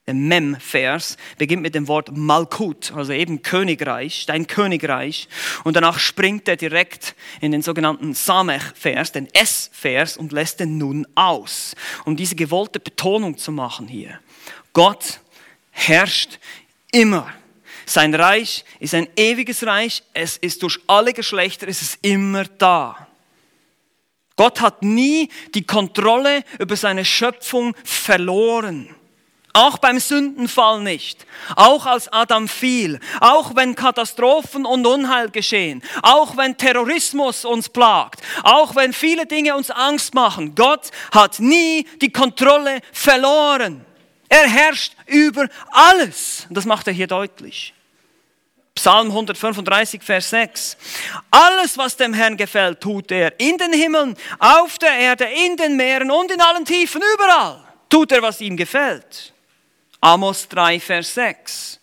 der Mem-Vers, beginnt mit dem Wort Malkut, also eben Königreich, dein Königreich. Und danach springt er direkt in den sogenannten Samech-Vers, den S-Vers, und lässt den nun aus, um diese gewollte Betonung zu machen hier. Gott herrscht immer. Sein Reich ist ein ewiges Reich, es ist durch alle Geschlechter, es ist immer da. Gott hat nie die Kontrolle über seine Schöpfung verloren. Auch beim Sündenfall nicht. Auch als Adam fiel. Auch wenn Katastrophen und Unheil geschehen. Auch wenn Terrorismus uns plagt. Auch wenn viele Dinge uns Angst machen. Gott hat nie die Kontrolle verloren. Er herrscht über alles. Das macht er hier deutlich. Psalm 135, Vers 6. Alles, was dem Herrn gefällt, tut er. In den Himmeln, auf der Erde, in den Meeren und in allen Tiefen, überall tut er, was ihm gefällt. Amos 3, Vers 6.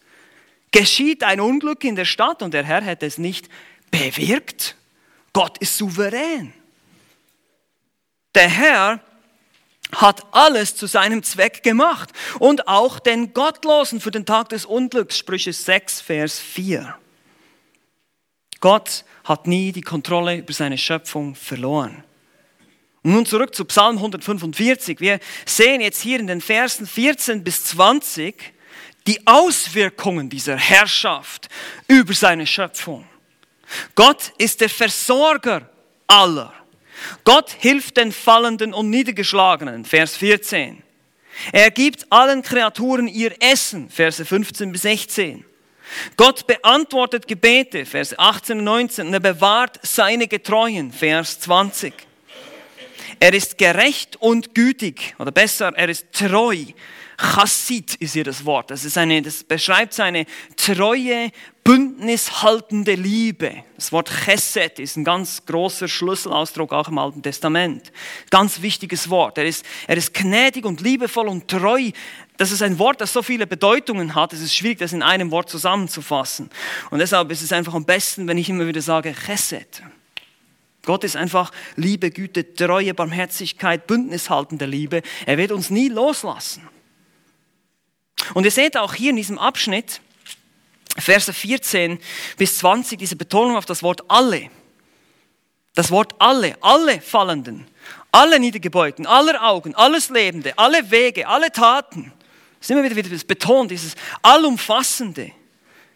Geschieht ein Unglück in der Stadt und der Herr hätte es nicht bewirkt. Gott ist souverän. Der Herr hat alles zu seinem Zweck gemacht und auch den Gottlosen für den Tag des Unglücks, Sprüche 6, Vers 4. Gott hat nie die Kontrolle über seine Schöpfung verloren. Und nun zurück zu Psalm 145. Wir sehen jetzt hier in den Versen 14 bis 20 die Auswirkungen dieser Herrschaft über seine Schöpfung. Gott ist der Versorger aller. Gott hilft den Fallenden und Niedergeschlagenen, Vers 14. Er gibt allen Kreaturen ihr Essen, Verse 15 bis 16. Gott beantwortet Gebete, Vers 18 und 19, und er bewahrt seine Getreuen, Vers 20. Er ist gerecht und gütig, oder besser, er ist treu. Chassid ist hier das Wort. Das, ist eine, das beschreibt seine treue, bündnishaltende Liebe. Das Wort Chesed ist ein ganz großer Schlüsselausdruck auch im Alten Testament. Ganz wichtiges Wort. Er ist, er ist gnädig und liebevoll und treu. Das ist ein Wort, das so viele Bedeutungen hat. Es ist schwierig, das in einem Wort zusammenzufassen. Und deshalb ist es einfach am besten, wenn ich immer wieder sage Chesed. Gott ist einfach Liebe, Güte, Treue, Barmherzigkeit, bündnishaltende Liebe. Er wird uns nie loslassen. Und ihr seht auch hier in diesem Abschnitt, Verse 14 bis 20, diese Betonung auf das Wort alle. Das Wort alle, alle Fallenden, alle Niedergebeugten, aller Augen, alles Lebende, alle Wege, alle Taten. Das ist immer wieder, wieder das Beton, dieses Allumfassende.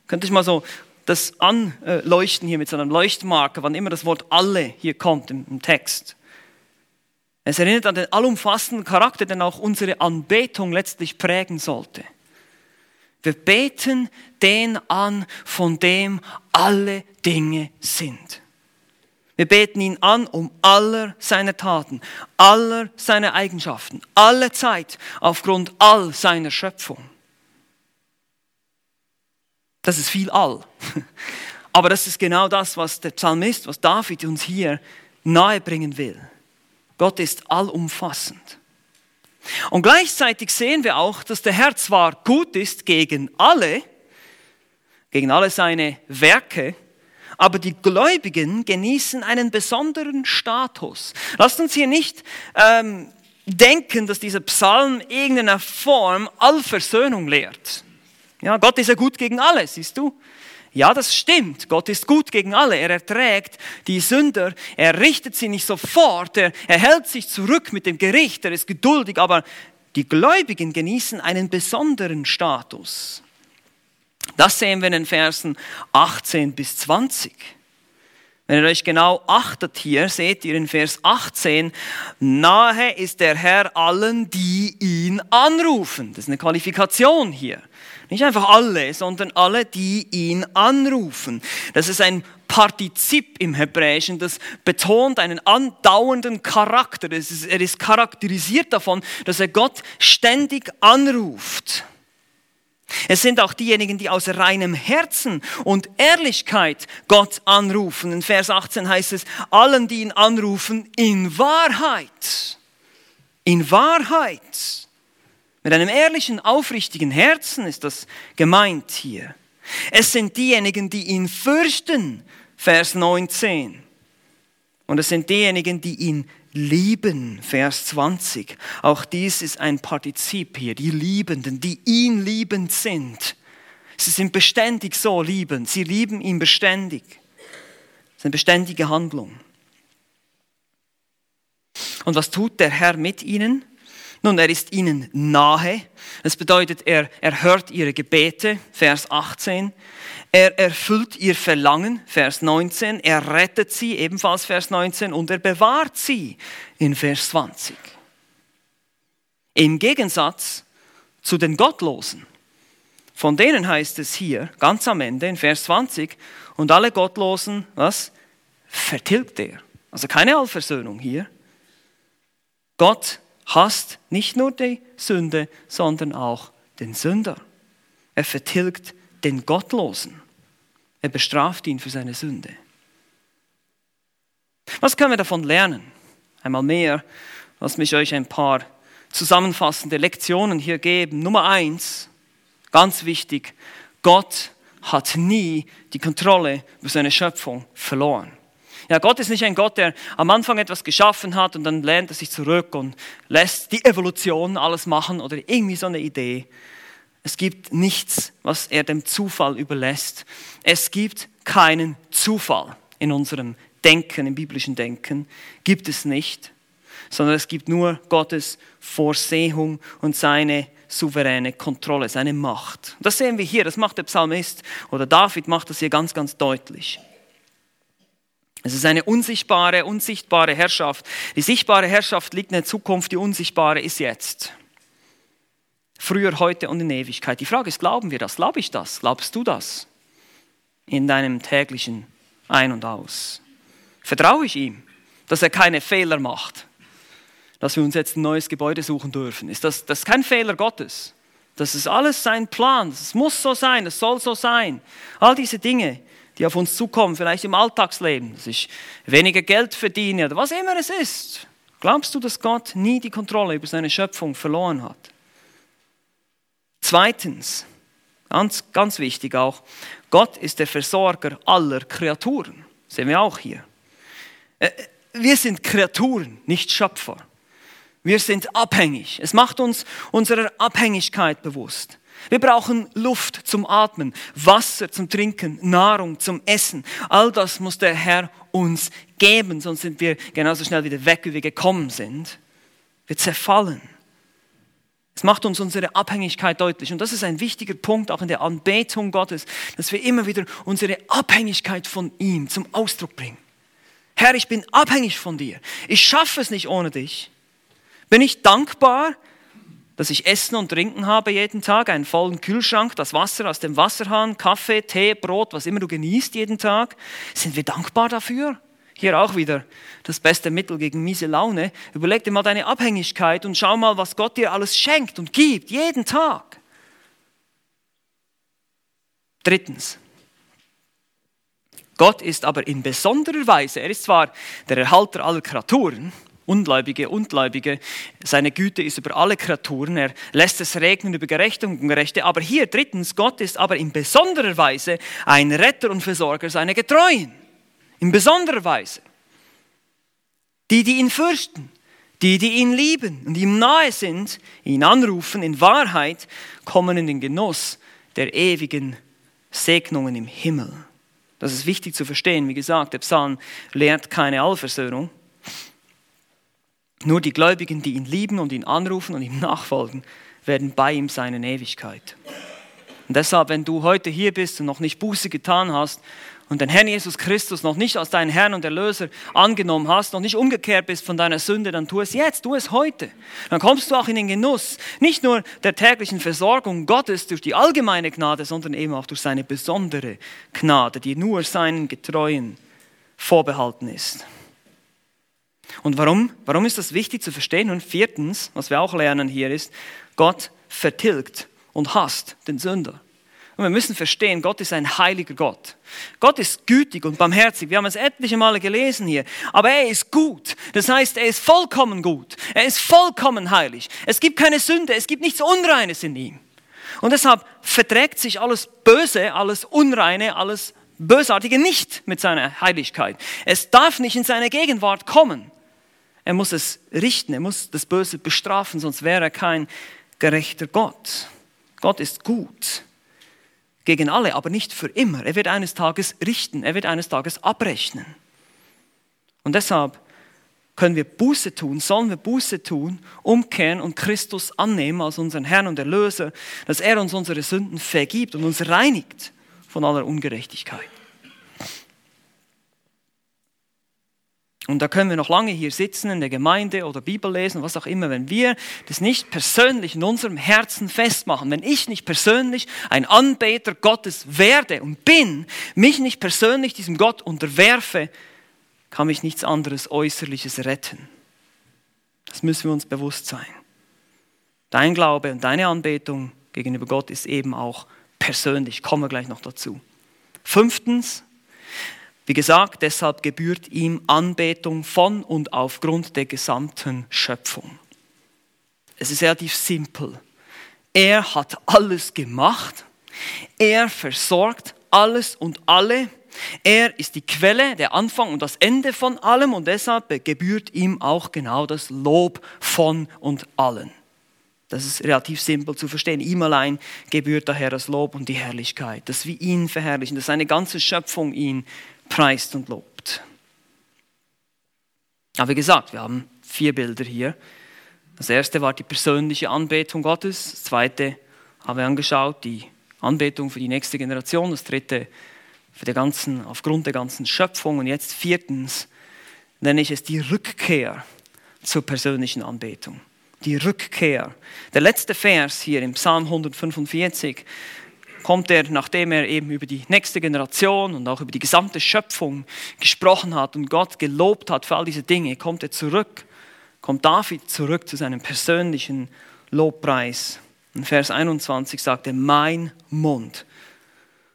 Könnte ich mal so das anleuchten hier mit so einem Leuchtmarker, wann immer das Wort alle hier kommt im, im Text. Es erinnert an den allumfassenden Charakter, den auch unsere Anbetung letztlich prägen sollte. Wir beten den an, von dem alle Dinge sind. Wir beten ihn an um aller seiner Taten, aller seiner Eigenschaften, alle Zeit, aufgrund all seiner Schöpfung. Das ist viel all. Aber das ist genau das, was der Psalmist, was David uns hier nahebringen will. Gott ist allumfassend. Und gleichzeitig sehen wir auch, dass der Herr zwar gut ist gegen alle, gegen alle seine Werke, aber die Gläubigen genießen einen besonderen Status. Lasst uns hier nicht ähm, denken, dass dieser Psalm irgendeiner Form Allversöhnung lehrt. Ja, Gott ist ja gut gegen alle, siehst du? Ja, das stimmt. Gott ist gut gegen alle. Er erträgt die Sünder. Er richtet sie nicht sofort. Er, er hält sich zurück mit dem Gericht. Er ist geduldig. Aber die Gläubigen genießen einen besonderen Status. Das sehen wir in den Versen 18 bis 20. Wenn ihr euch genau achtet hier, seht ihr in Vers 18, nahe ist der Herr allen, die ihn anrufen. Das ist eine Qualifikation hier. Nicht einfach alle, sondern alle, die ihn anrufen. Das ist ein Partizip im Hebräischen, das betont einen andauernden Charakter. Ist, er ist charakterisiert davon, dass er Gott ständig anruft. Es sind auch diejenigen, die aus reinem Herzen und Ehrlichkeit Gott anrufen. In Vers 18 heißt es, allen, die ihn anrufen, in Wahrheit. In Wahrheit. Mit einem ehrlichen, aufrichtigen Herzen ist das gemeint hier. Es sind diejenigen, die ihn fürchten, Vers 19. Und es sind diejenigen, die ihn lieben, Vers 20. Auch dies ist ein Partizip hier, die Liebenden, die ihn liebend sind. Sie sind beständig so liebend, sie lieben ihn beständig. Das ist eine beständige Handlung. Und was tut der Herr mit ihnen? Nun, er ist ihnen nahe. Das bedeutet, er, er hört ihre Gebete, Vers 18. Er erfüllt ihr Verlangen, Vers 19. Er rettet sie, ebenfalls Vers 19. Und er bewahrt sie, in Vers 20. Im Gegensatz zu den Gottlosen. Von denen heißt es hier, ganz am Ende, in Vers 20, und alle Gottlosen, was? Vertilgt er. Also keine Allversöhnung hier. Gott hasst nicht nur die Sünde, sondern auch den Sünder. Er vertilgt den Gottlosen. Er bestraft ihn für seine Sünde. Was können wir davon lernen? Einmal mehr, lass mich euch ein paar zusammenfassende Lektionen hier geben. Nummer eins, ganz wichtig, Gott hat nie die Kontrolle über seine Schöpfung verloren. Ja, Gott ist nicht ein Gott, der am Anfang etwas geschaffen hat und dann lehnt er sich zurück und lässt die Evolution alles machen oder irgendwie so eine Idee. Es gibt nichts, was er dem Zufall überlässt. Es gibt keinen Zufall. in unserem Denken, im biblischen Denken, gibt es nicht, sondern es gibt nur Gottes Vorsehung und seine souveräne Kontrolle, seine Macht. Das sehen wir hier, das macht der Psalmist oder David macht das hier ganz, ganz deutlich. Es ist eine unsichtbare, unsichtbare Herrschaft. Die sichtbare Herrschaft liegt in der Zukunft, die unsichtbare ist jetzt. Früher, heute und in Ewigkeit. Die Frage ist, glauben wir das? Glaube ich das? Glaubst du das? In deinem täglichen Ein und Aus. Vertraue ich ihm, dass er keine Fehler macht? Dass wir uns jetzt ein neues Gebäude suchen dürfen? Ist das, das ist kein Fehler Gottes? Das ist alles sein Plan. Es muss so sein, es soll so sein. All diese Dinge, die auf uns zukommen, vielleicht im Alltagsleben, dass ich weniger Geld verdiene oder was immer es ist. Glaubst du, dass Gott nie die Kontrolle über seine Schöpfung verloren hat? Zweitens, ganz, ganz wichtig auch, Gott ist der Versorger aller Kreaturen. Das sehen wir auch hier. Äh, wir sind Kreaturen, nicht Schöpfer. Wir sind abhängig. Es macht uns unserer Abhängigkeit bewusst. Wir brauchen Luft zum Atmen, Wasser zum Trinken, Nahrung zum Essen. All das muss der Herr uns geben, sonst sind wir genauso schnell wieder weg, wie wir gekommen sind. Wir zerfallen. Es macht uns unsere Abhängigkeit deutlich. Und das ist ein wichtiger Punkt auch in der Anbetung Gottes, dass wir immer wieder unsere Abhängigkeit von ihm zum Ausdruck bringen. Herr, ich bin abhängig von dir. Ich schaffe es nicht ohne dich. Bin ich dankbar, dass ich Essen und Trinken habe jeden Tag, einen vollen Kühlschrank, das Wasser aus dem Wasserhahn, Kaffee, Tee, Brot, was immer du genießt jeden Tag? Sind wir dankbar dafür? Hier auch wieder das beste Mittel gegen miese Laune. Überleg dir mal deine Abhängigkeit und schau mal, was Gott dir alles schenkt und gibt, jeden Tag. Drittens. Gott ist aber in besonderer Weise, er ist zwar der Erhalter aller Kreaturen, Ungläubige, Ungläubige, seine Güte ist über alle Kreaturen, er lässt es regnen über Gerechte und Ungerechte, aber hier drittens, Gott ist aber in besonderer Weise ein Retter und Versorger seiner Getreuen in besonderer Weise. Die, die ihn fürchten, die, die ihn lieben und ihm nahe sind, ihn anrufen, in Wahrheit kommen in den Genuss der ewigen Segnungen im Himmel. Das ist wichtig zu verstehen. Wie gesagt, der Psalm lehrt keine Allversöhnung. Nur die Gläubigen, die ihn lieben und ihn anrufen und ihm nachfolgen, werden bei ihm sein in Ewigkeit. Und deshalb, wenn du heute hier bist und noch nicht Buße getan hast und den Herrn Jesus Christus noch nicht als deinen Herrn und Erlöser angenommen hast, noch nicht umgekehrt bist von deiner Sünde, dann tu es jetzt, tu es heute. Dann kommst du auch in den Genuss nicht nur der täglichen Versorgung Gottes durch die allgemeine Gnade, sondern eben auch durch seine besondere Gnade, die nur seinen Getreuen vorbehalten ist. Und warum? Warum ist das wichtig zu verstehen? Und viertens, was wir auch lernen hier ist, Gott vertilgt und hasst den Sünder. Und wir müssen verstehen, Gott ist ein heiliger Gott. Gott ist gütig und barmherzig. Wir haben es etliche Male gelesen hier. Aber er ist gut. Das heißt, er ist vollkommen gut. Er ist vollkommen heilig. Es gibt keine Sünde. Es gibt nichts Unreines in ihm. Und deshalb verträgt sich alles Böse, alles Unreine, alles Bösartige nicht mit seiner Heiligkeit. Es darf nicht in seine Gegenwart kommen. Er muss es richten. Er muss das Böse bestrafen, sonst wäre er kein gerechter Gott. Gott ist gut gegen alle, aber nicht für immer. Er wird eines Tages richten, er wird eines Tages abrechnen. Und deshalb können wir Buße tun, sollen wir Buße tun, umkehren und Christus annehmen als unseren Herrn und Erlöser, dass er uns unsere Sünden vergibt und uns reinigt von aller Ungerechtigkeit. Und da können wir noch lange hier sitzen in der Gemeinde oder Bibel lesen, was auch immer, wenn wir das nicht persönlich in unserem Herzen festmachen, wenn ich nicht persönlich ein Anbeter Gottes werde und bin, mich nicht persönlich diesem Gott unterwerfe, kann mich nichts anderes Äußerliches retten. Das müssen wir uns bewusst sein. Dein Glaube und deine Anbetung gegenüber Gott ist eben auch persönlich. Kommen wir gleich noch dazu. Fünftens, wie gesagt, deshalb gebührt ihm Anbetung von und aufgrund der gesamten Schöpfung. Es ist relativ simpel. Er hat alles gemacht. Er versorgt alles und alle. Er ist die Quelle, der Anfang und das Ende von allem und deshalb gebührt ihm auch genau das Lob von und allen. Das ist relativ simpel zu verstehen. Ihm allein gebührt daher das Lob und die Herrlichkeit, dass wir ihn verherrlichen, dass seine ganze Schöpfung ihn preist und lobt. Aber wie gesagt, wir haben vier Bilder hier. Das erste war die persönliche Anbetung Gottes. Das zweite haben wir angeschaut, die Anbetung für die nächste Generation. Das dritte für die ganzen, aufgrund der ganzen Schöpfung. Und jetzt viertens nenne ich es die Rückkehr zur persönlichen Anbetung. Die Rückkehr. Der letzte Vers hier im Psalm 145 kommt er, nachdem er eben über die nächste Generation und auch über die gesamte Schöpfung gesprochen hat und Gott gelobt hat für all diese Dinge, kommt er zurück, kommt David zurück zu seinem persönlichen Lobpreis. In Vers 21 sagt er, mein Mund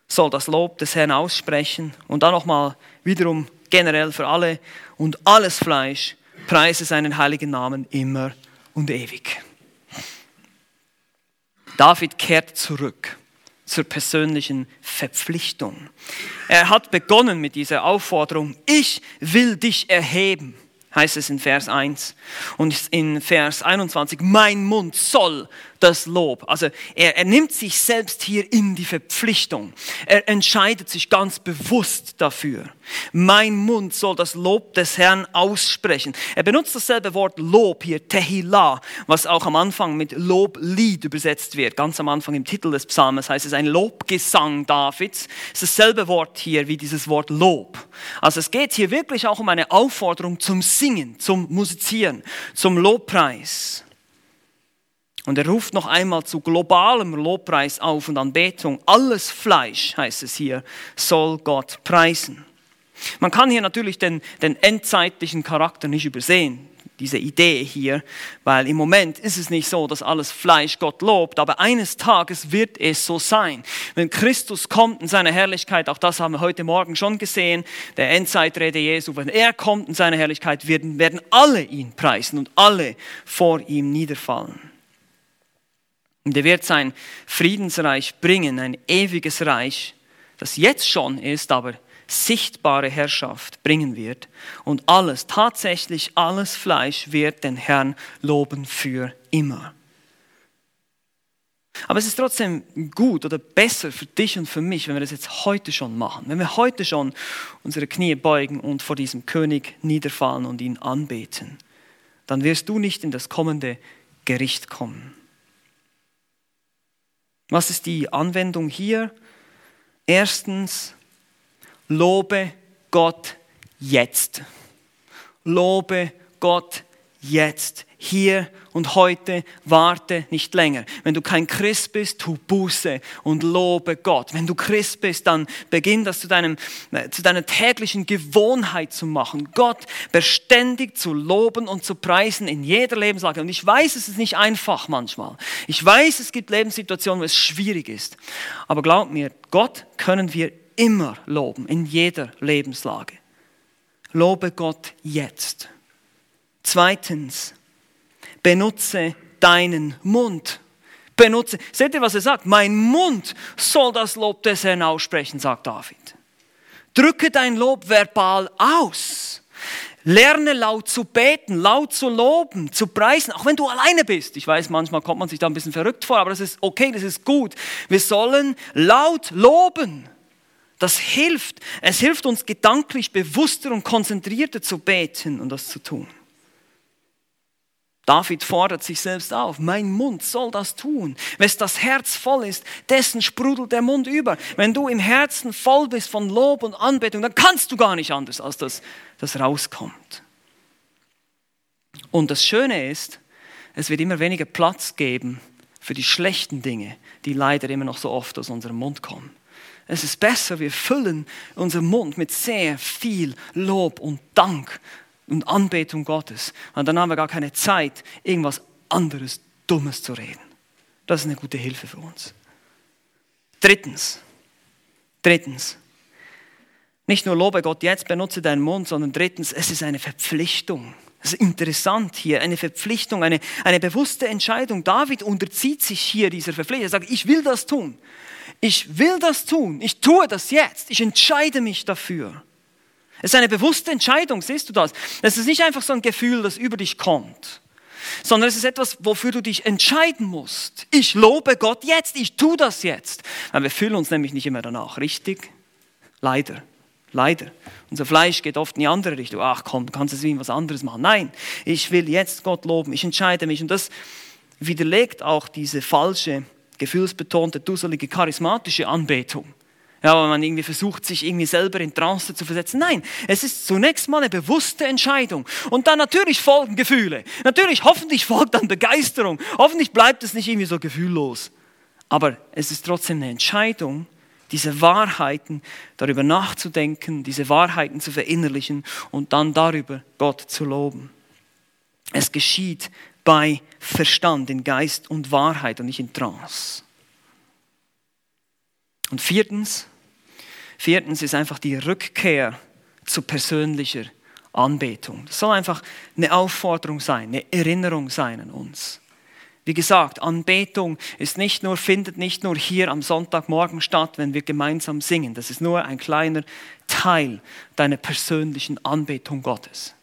soll das Lob des Herrn aussprechen und dann nochmal wiederum generell für alle und alles Fleisch preise seinen heiligen Namen immer und ewig. David kehrt zurück zur persönlichen Verpflichtung. Er hat begonnen mit dieser Aufforderung, ich will dich erheben heißt es in Vers 1. Und in Vers 21, mein Mund soll das Lob. Also er, er nimmt sich selbst hier in die Verpflichtung. Er entscheidet sich ganz bewusst dafür. Mein Mund soll das Lob des Herrn aussprechen. Er benutzt dasselbe Wort Lob hier, Tehillah, was auch am Anfang mit Loblied übersetzt wird. Ganz am Anfang im Titel des Psalms heißt es ein Lobgesang Davids. Es ist dasselbe Wort hier wie dieses Wort Lob. Also es geht hier wirklich auch um eine Aufforderung zum Singen, zum Musizieren, zum Lobpreis. Und er ruft noch einmal zu globalem Lobpreis auf und Anbetung. Alles Fleisch, heißt es hier, soll Gott preisen. Man kann hier natürlich den, den endzeitlichen Charakter nicht übersehen, diese Idee hier, weil im Moment ist es nicht so, dass alles Fleisch Gott lobt, aber eines Tages wird es so sein. Wenn Christus kommt in seiner Herrlichkeit, auch das haben wir heute Morgen schon gesehen, der Endzeitrede Jesu, wenn er kommt in seiner Herrlichkeit, werden, werden alle ihn preisen und alle vor ihm niederfallen. Und er wird sein Friedensreich bringen, ein ewiges Reich, das jetzt schon ist, aber sichtbare Herrschaft bringen wird. Und alles, tatsächlich alles Fleisch wird den Herrn loben für immer. Aber es ist trotzdem gut oder besser für dich und für mich, wenn wir das jetzt heute schon machen. Wenn wir heute schon unsere Knie beugen und vor diesem König niederfallen und ihn anbeten. Dann wirst du nicht in das kommende Gericht kommen. Was ist die Anwendung hier? Erstens, lobe Gott jetzt. Lobe Gott jetzt hier und heute, warte nicht länger. Wenn du kein Christ bist, tu Buße und lobe Gott. Wenn du Christ bist, dann beginn das zu, deinem, äh, zu deiner täglichen Gewohnheit zu machen. Gott beständig zu loben und zu preisen in jeder Lebenslage. Und ich weiß, es ist nicht einfach manchmal. Ich weiß, es gibt Lebenssituationen, wo es schwierig ist. Aber glaub mir, Gott können wir immer loben, in jeder Lebenslage. Lobe Gott jetzt. Zweitens, benutze deinen Mund. Benutze, seht ihr, was er sagt? Mein Mund soll das Lob des Herrn aussprechen, sagt David. Drücke dein Lob verbal aus. Lerne laut zu beten, laut zu loben, zu preisen, auch wenn du alleine bist. Ich weiß, manchmal kommt man sich da ein bisschen verrückt vor, aber das ist okay, das ist gut. Wir sollen laut loben. Das hilft. Es hilft uns gedanklich bewusster und konzentrierter zu beten und das zu tun. David fordert sich selbst auf, mein Mund soll das tun. Wenn das Herz voll ist, dessen sprudelt der Mund über. Wenn du im Herzen voll bist von Lob und Anbetung, dann kannst du gar nicht anders, als dass das rauskommt. Und das Schöne ist, es wird immer weniger Platz geben für die schlechten Dinge, die leider immer noch so oft aus unserem Mund kommen. Es ist besser, wir füllen unseren Mund mit sehr viel Lob und Dank und Anbetung Gottes. Und dann haben wir gar keine Zeit, irgendwas anderes Dummes zu reden. Das ist eine gute Hilfe für uns. Drittens, drittens, nicht nur lobe Gott jetzt, benutze deinen Mund, sondern drittens, es ist eine Verpflichtung. Das ist interessant hier, eine Verpflichtung, eine, eine bewusste Entscheidung. David unterzieht sich hier dieser Verpflichtung. Er sagt, ich will das tun. Ich will das tun. Ich tue das jetzt. Ich entscheide mich dafür. Es ist eine bewusste Entscheidung, siehst du das? Es ist nicht einfach so ein Gefühl, das über dich kommt, sondern es ist etwas, wofür du dich entscheiden musst. Ich lobe Gott jetzt, ich tue das jetzt. Weil wir fühlen uns nämlich nicht immer danach, richtig? Leider. Leider. Unser Fleisch geht oft in die andere Richtung. Ach komm, du kannst es wie was anderes machen. Nein, ich will jetzt Gott loben. Ich entscheide mich. Und das widerlegt auch diese falsche, gefühlsbetonte, dusselige, charismatische Anbetung. Ja, weil man irgendwie versucht, sich irgendwie selber in Trance zu versetzen. Nein, es ist zunächst mal eine bewusste Entscheidung. Und dann natürlich folgen Gefühle. Natürlich, hoffentlich folgt dann Begeisterung. Hoffentlich bleibt es nicht irgendwie so gefühllos. Aber es ist trotzdem eine Entscheidung, diese Wahrheiten darüber nachzudenken, diese Wahrheiten zu verinnerlichen und dann darüber Gott zu loben. Es geschieht bei Verstand, in Geist und Wahrheit und nicht in Trance. Und viertens, viertens ist einfach die Rückkehr zu persönlicher Anbetung. Das soll einfach eine Aufforderung sein, eine Erinnerung sein an uns. Wie gesagt, Anbetung ist nicht nur, findet nicht nur hier am Sonntagmorgen statt, wenn wir gemeinsam singen. Das ist nur ein kleiner Teil deiner persönlichen Anbetung Gottes.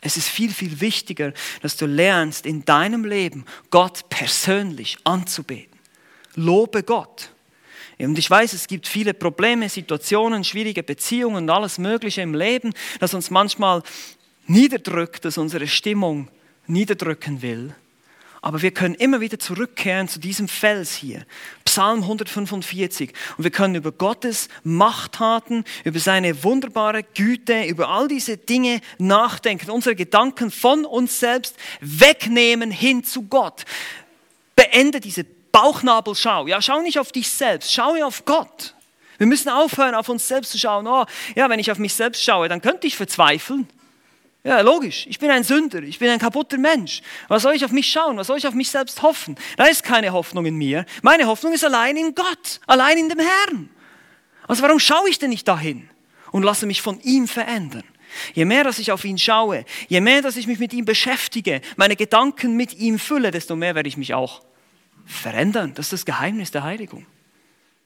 Es ist viel, viel wichtiger, dass du lernst, in deinem Leben Gott persönlich anzubeten. Lobe Gott. Und ich weiß, es gibt viele Probleme, Situationen, schwierige Beziehungen und alles Mögliche im Leben, das uns manchmal niederdrückt, das unsere Stimmung niederdrücken will. Aber wir können immer wieder zurückkehren zu diesem Fels hier, Psalm 145. Und wir können über Gottes Machttaten, über seine wunderbare Güte, über all diese Dinge nachdenken, unsere Gedanken von uns selbst wegnehmen hin zu Gott. Beende diese Bauchnabelschau. Ja, schau nicht auf dich selbst, schau auf Gott. Wir müssen aufhören, auf uns selbst zu schauen. Oh, ja, wenn ich auf mich selbst schaue, dann könnte ich verzweifeln. Ja, logisch. Ich bin ein Sünder. Ich bin ein kaputter Mensch. Was soll ich auf mich schauen? Was soll ich auf mich selbst hoffen? Da ist keine Hoffnung in mir. Meine Hoffnung ist allein in Gott, allein in dem Herrn. Also warum schaue ich denn nicht dahin und lasse mich von ihm verändern? Je mehr, dass ich auf ihn schaue, je mehr, dass ich mich mit ihm beschäftige, meine Gedanken mit ihm fülle, desto mehr werde ich mich auch verändern. Das ist das Geheimnis der Heiligung.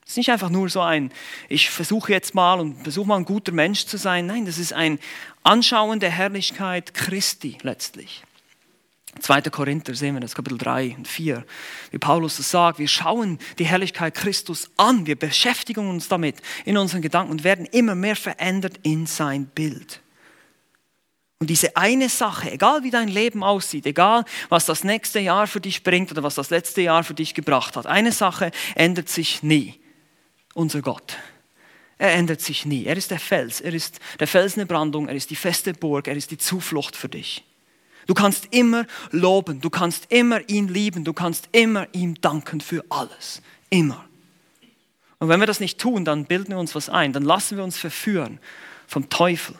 Es ist nicht einfach nur so ein, ich versuche jetzt mal und versuche mal ein guter Mensch zu sein. Nein, das ist ein Anschauen der Herrlichkeit Christi letztlich. 2. Korinther sehen wir das, Kapitel 3 und 4. Wie Paulus das sagt, wir schauen die Herrlichkeit Christus an, wir beschäftigen uns damit in unseren Gedanken und werden immer mehr verändert in sein Bild. Und diese eine Sache, egal wie dein Leben aussieht, egal was das nächste Jahr für dich bringt oder was das letzte Jahr für dich gebracht hat, eine Sache ändert sich nie. Unser Gott. Er ändert sich nie. Er ist der Fels, er ist der Fels in der Brandung, er ist die feste Burg, er ist die Zuflucht für dich. Du kannst immer loben, du kannst immer ihn lieben, du kannst immer ihm danken für alles. Immer. Und wenn wir das nicht tun, dann bilden wir uns was ein, dann lassen wir uns verführen vom Teufel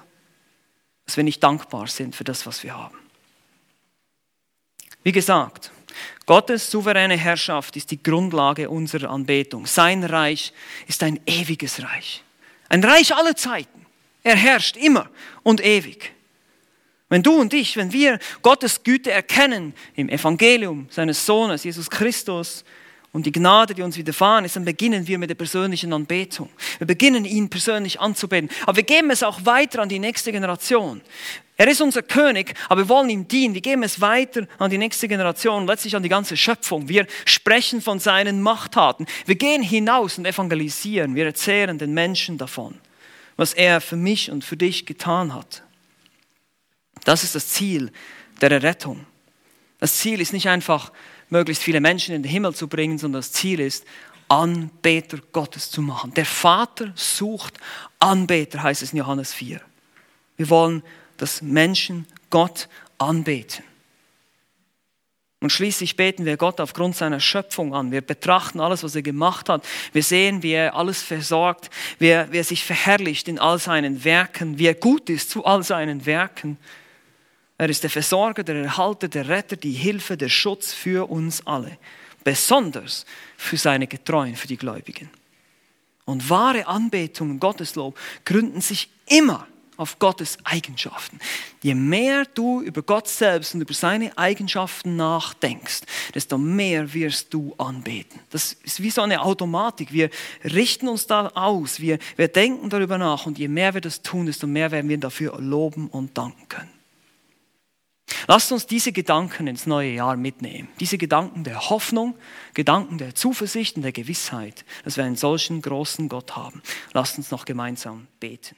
dass wir nicht dankbar sind für das, was wir haben. Wie gesagt, Gottes souveräne Herrschaft ist die Grundlage unserer Anbetung. Sein Reich ist ein ewiges Reich. Ein Reich aller Zeiten. Er herrscht immer und ewig. Wenn du und ich, wenn wir Gottes Güte erkennen im Evangelium seines Sohnes, Jesus Christus, und die Gnade, die uns widerfahren ist, dann beginnen wir mit der persönlichen Anbetung. Wir beginnen ihn persönlich anzubeten. Aber wir geben es auch weiter an die nächste Generation. Er ist unser König, aber wir wollen ihm dienen. Wir geben es weiter an die nächste Generation, letztlich an die ganze Schöpfung. Wir sprechen von seinen Machttaten. Wir gehen hinaus und evangelisieren. Wir erzählen den Menschen davon, was er für mich und für dich getan hat. Das ist das Ziel der Errettung. Das Ziel ist nicht einfach möglichst viele Menschen in den Himmel zu bringen, sondern das Ziel ist, Anbeter Gottes zu machen. Der Vater sucht Anbeter, heißt es in Johannes 4. Wir wollen, dass Menschen Gott anbeten. Und schließlich beten wir Gott aufgrund seiner Schöpfung an. Wir betrachten alles, was er gemacht hat. Wir sehen, wie er alles versorgt, wie er, wie er sich verherrlicht in all seinen Werken, wie er gut ist zu all seinen Werken. Er ist der Versorger, der Erhalter, der Retter, die Hilfe, der Schutz für uns alle. Besonders für seine Getreuen, für die Gläubigen. Und wahre Anbetung und Gotteslob gründen sich immer auf Gottes Eigenschaften. Je mehr du über Gott selbst und über seine Eigenschaften nachdenkst, desto mehr wirst du anbeten. Das ist wie so eine Automatik. Wir richten uns da aus, wir, wir denken darüber nach und je mehr wir das tun, desto mehr werden wir dafür loben und danken können. Lasst uns diese Gedanken ins neue Jahr mitnehmen. Diese Gedanken der Hoffnung, Gedanken der Zuversicht und der Gewissheit, dass wir einen solchen großen Gott haben. Lasst uns noch gemeinsam beten.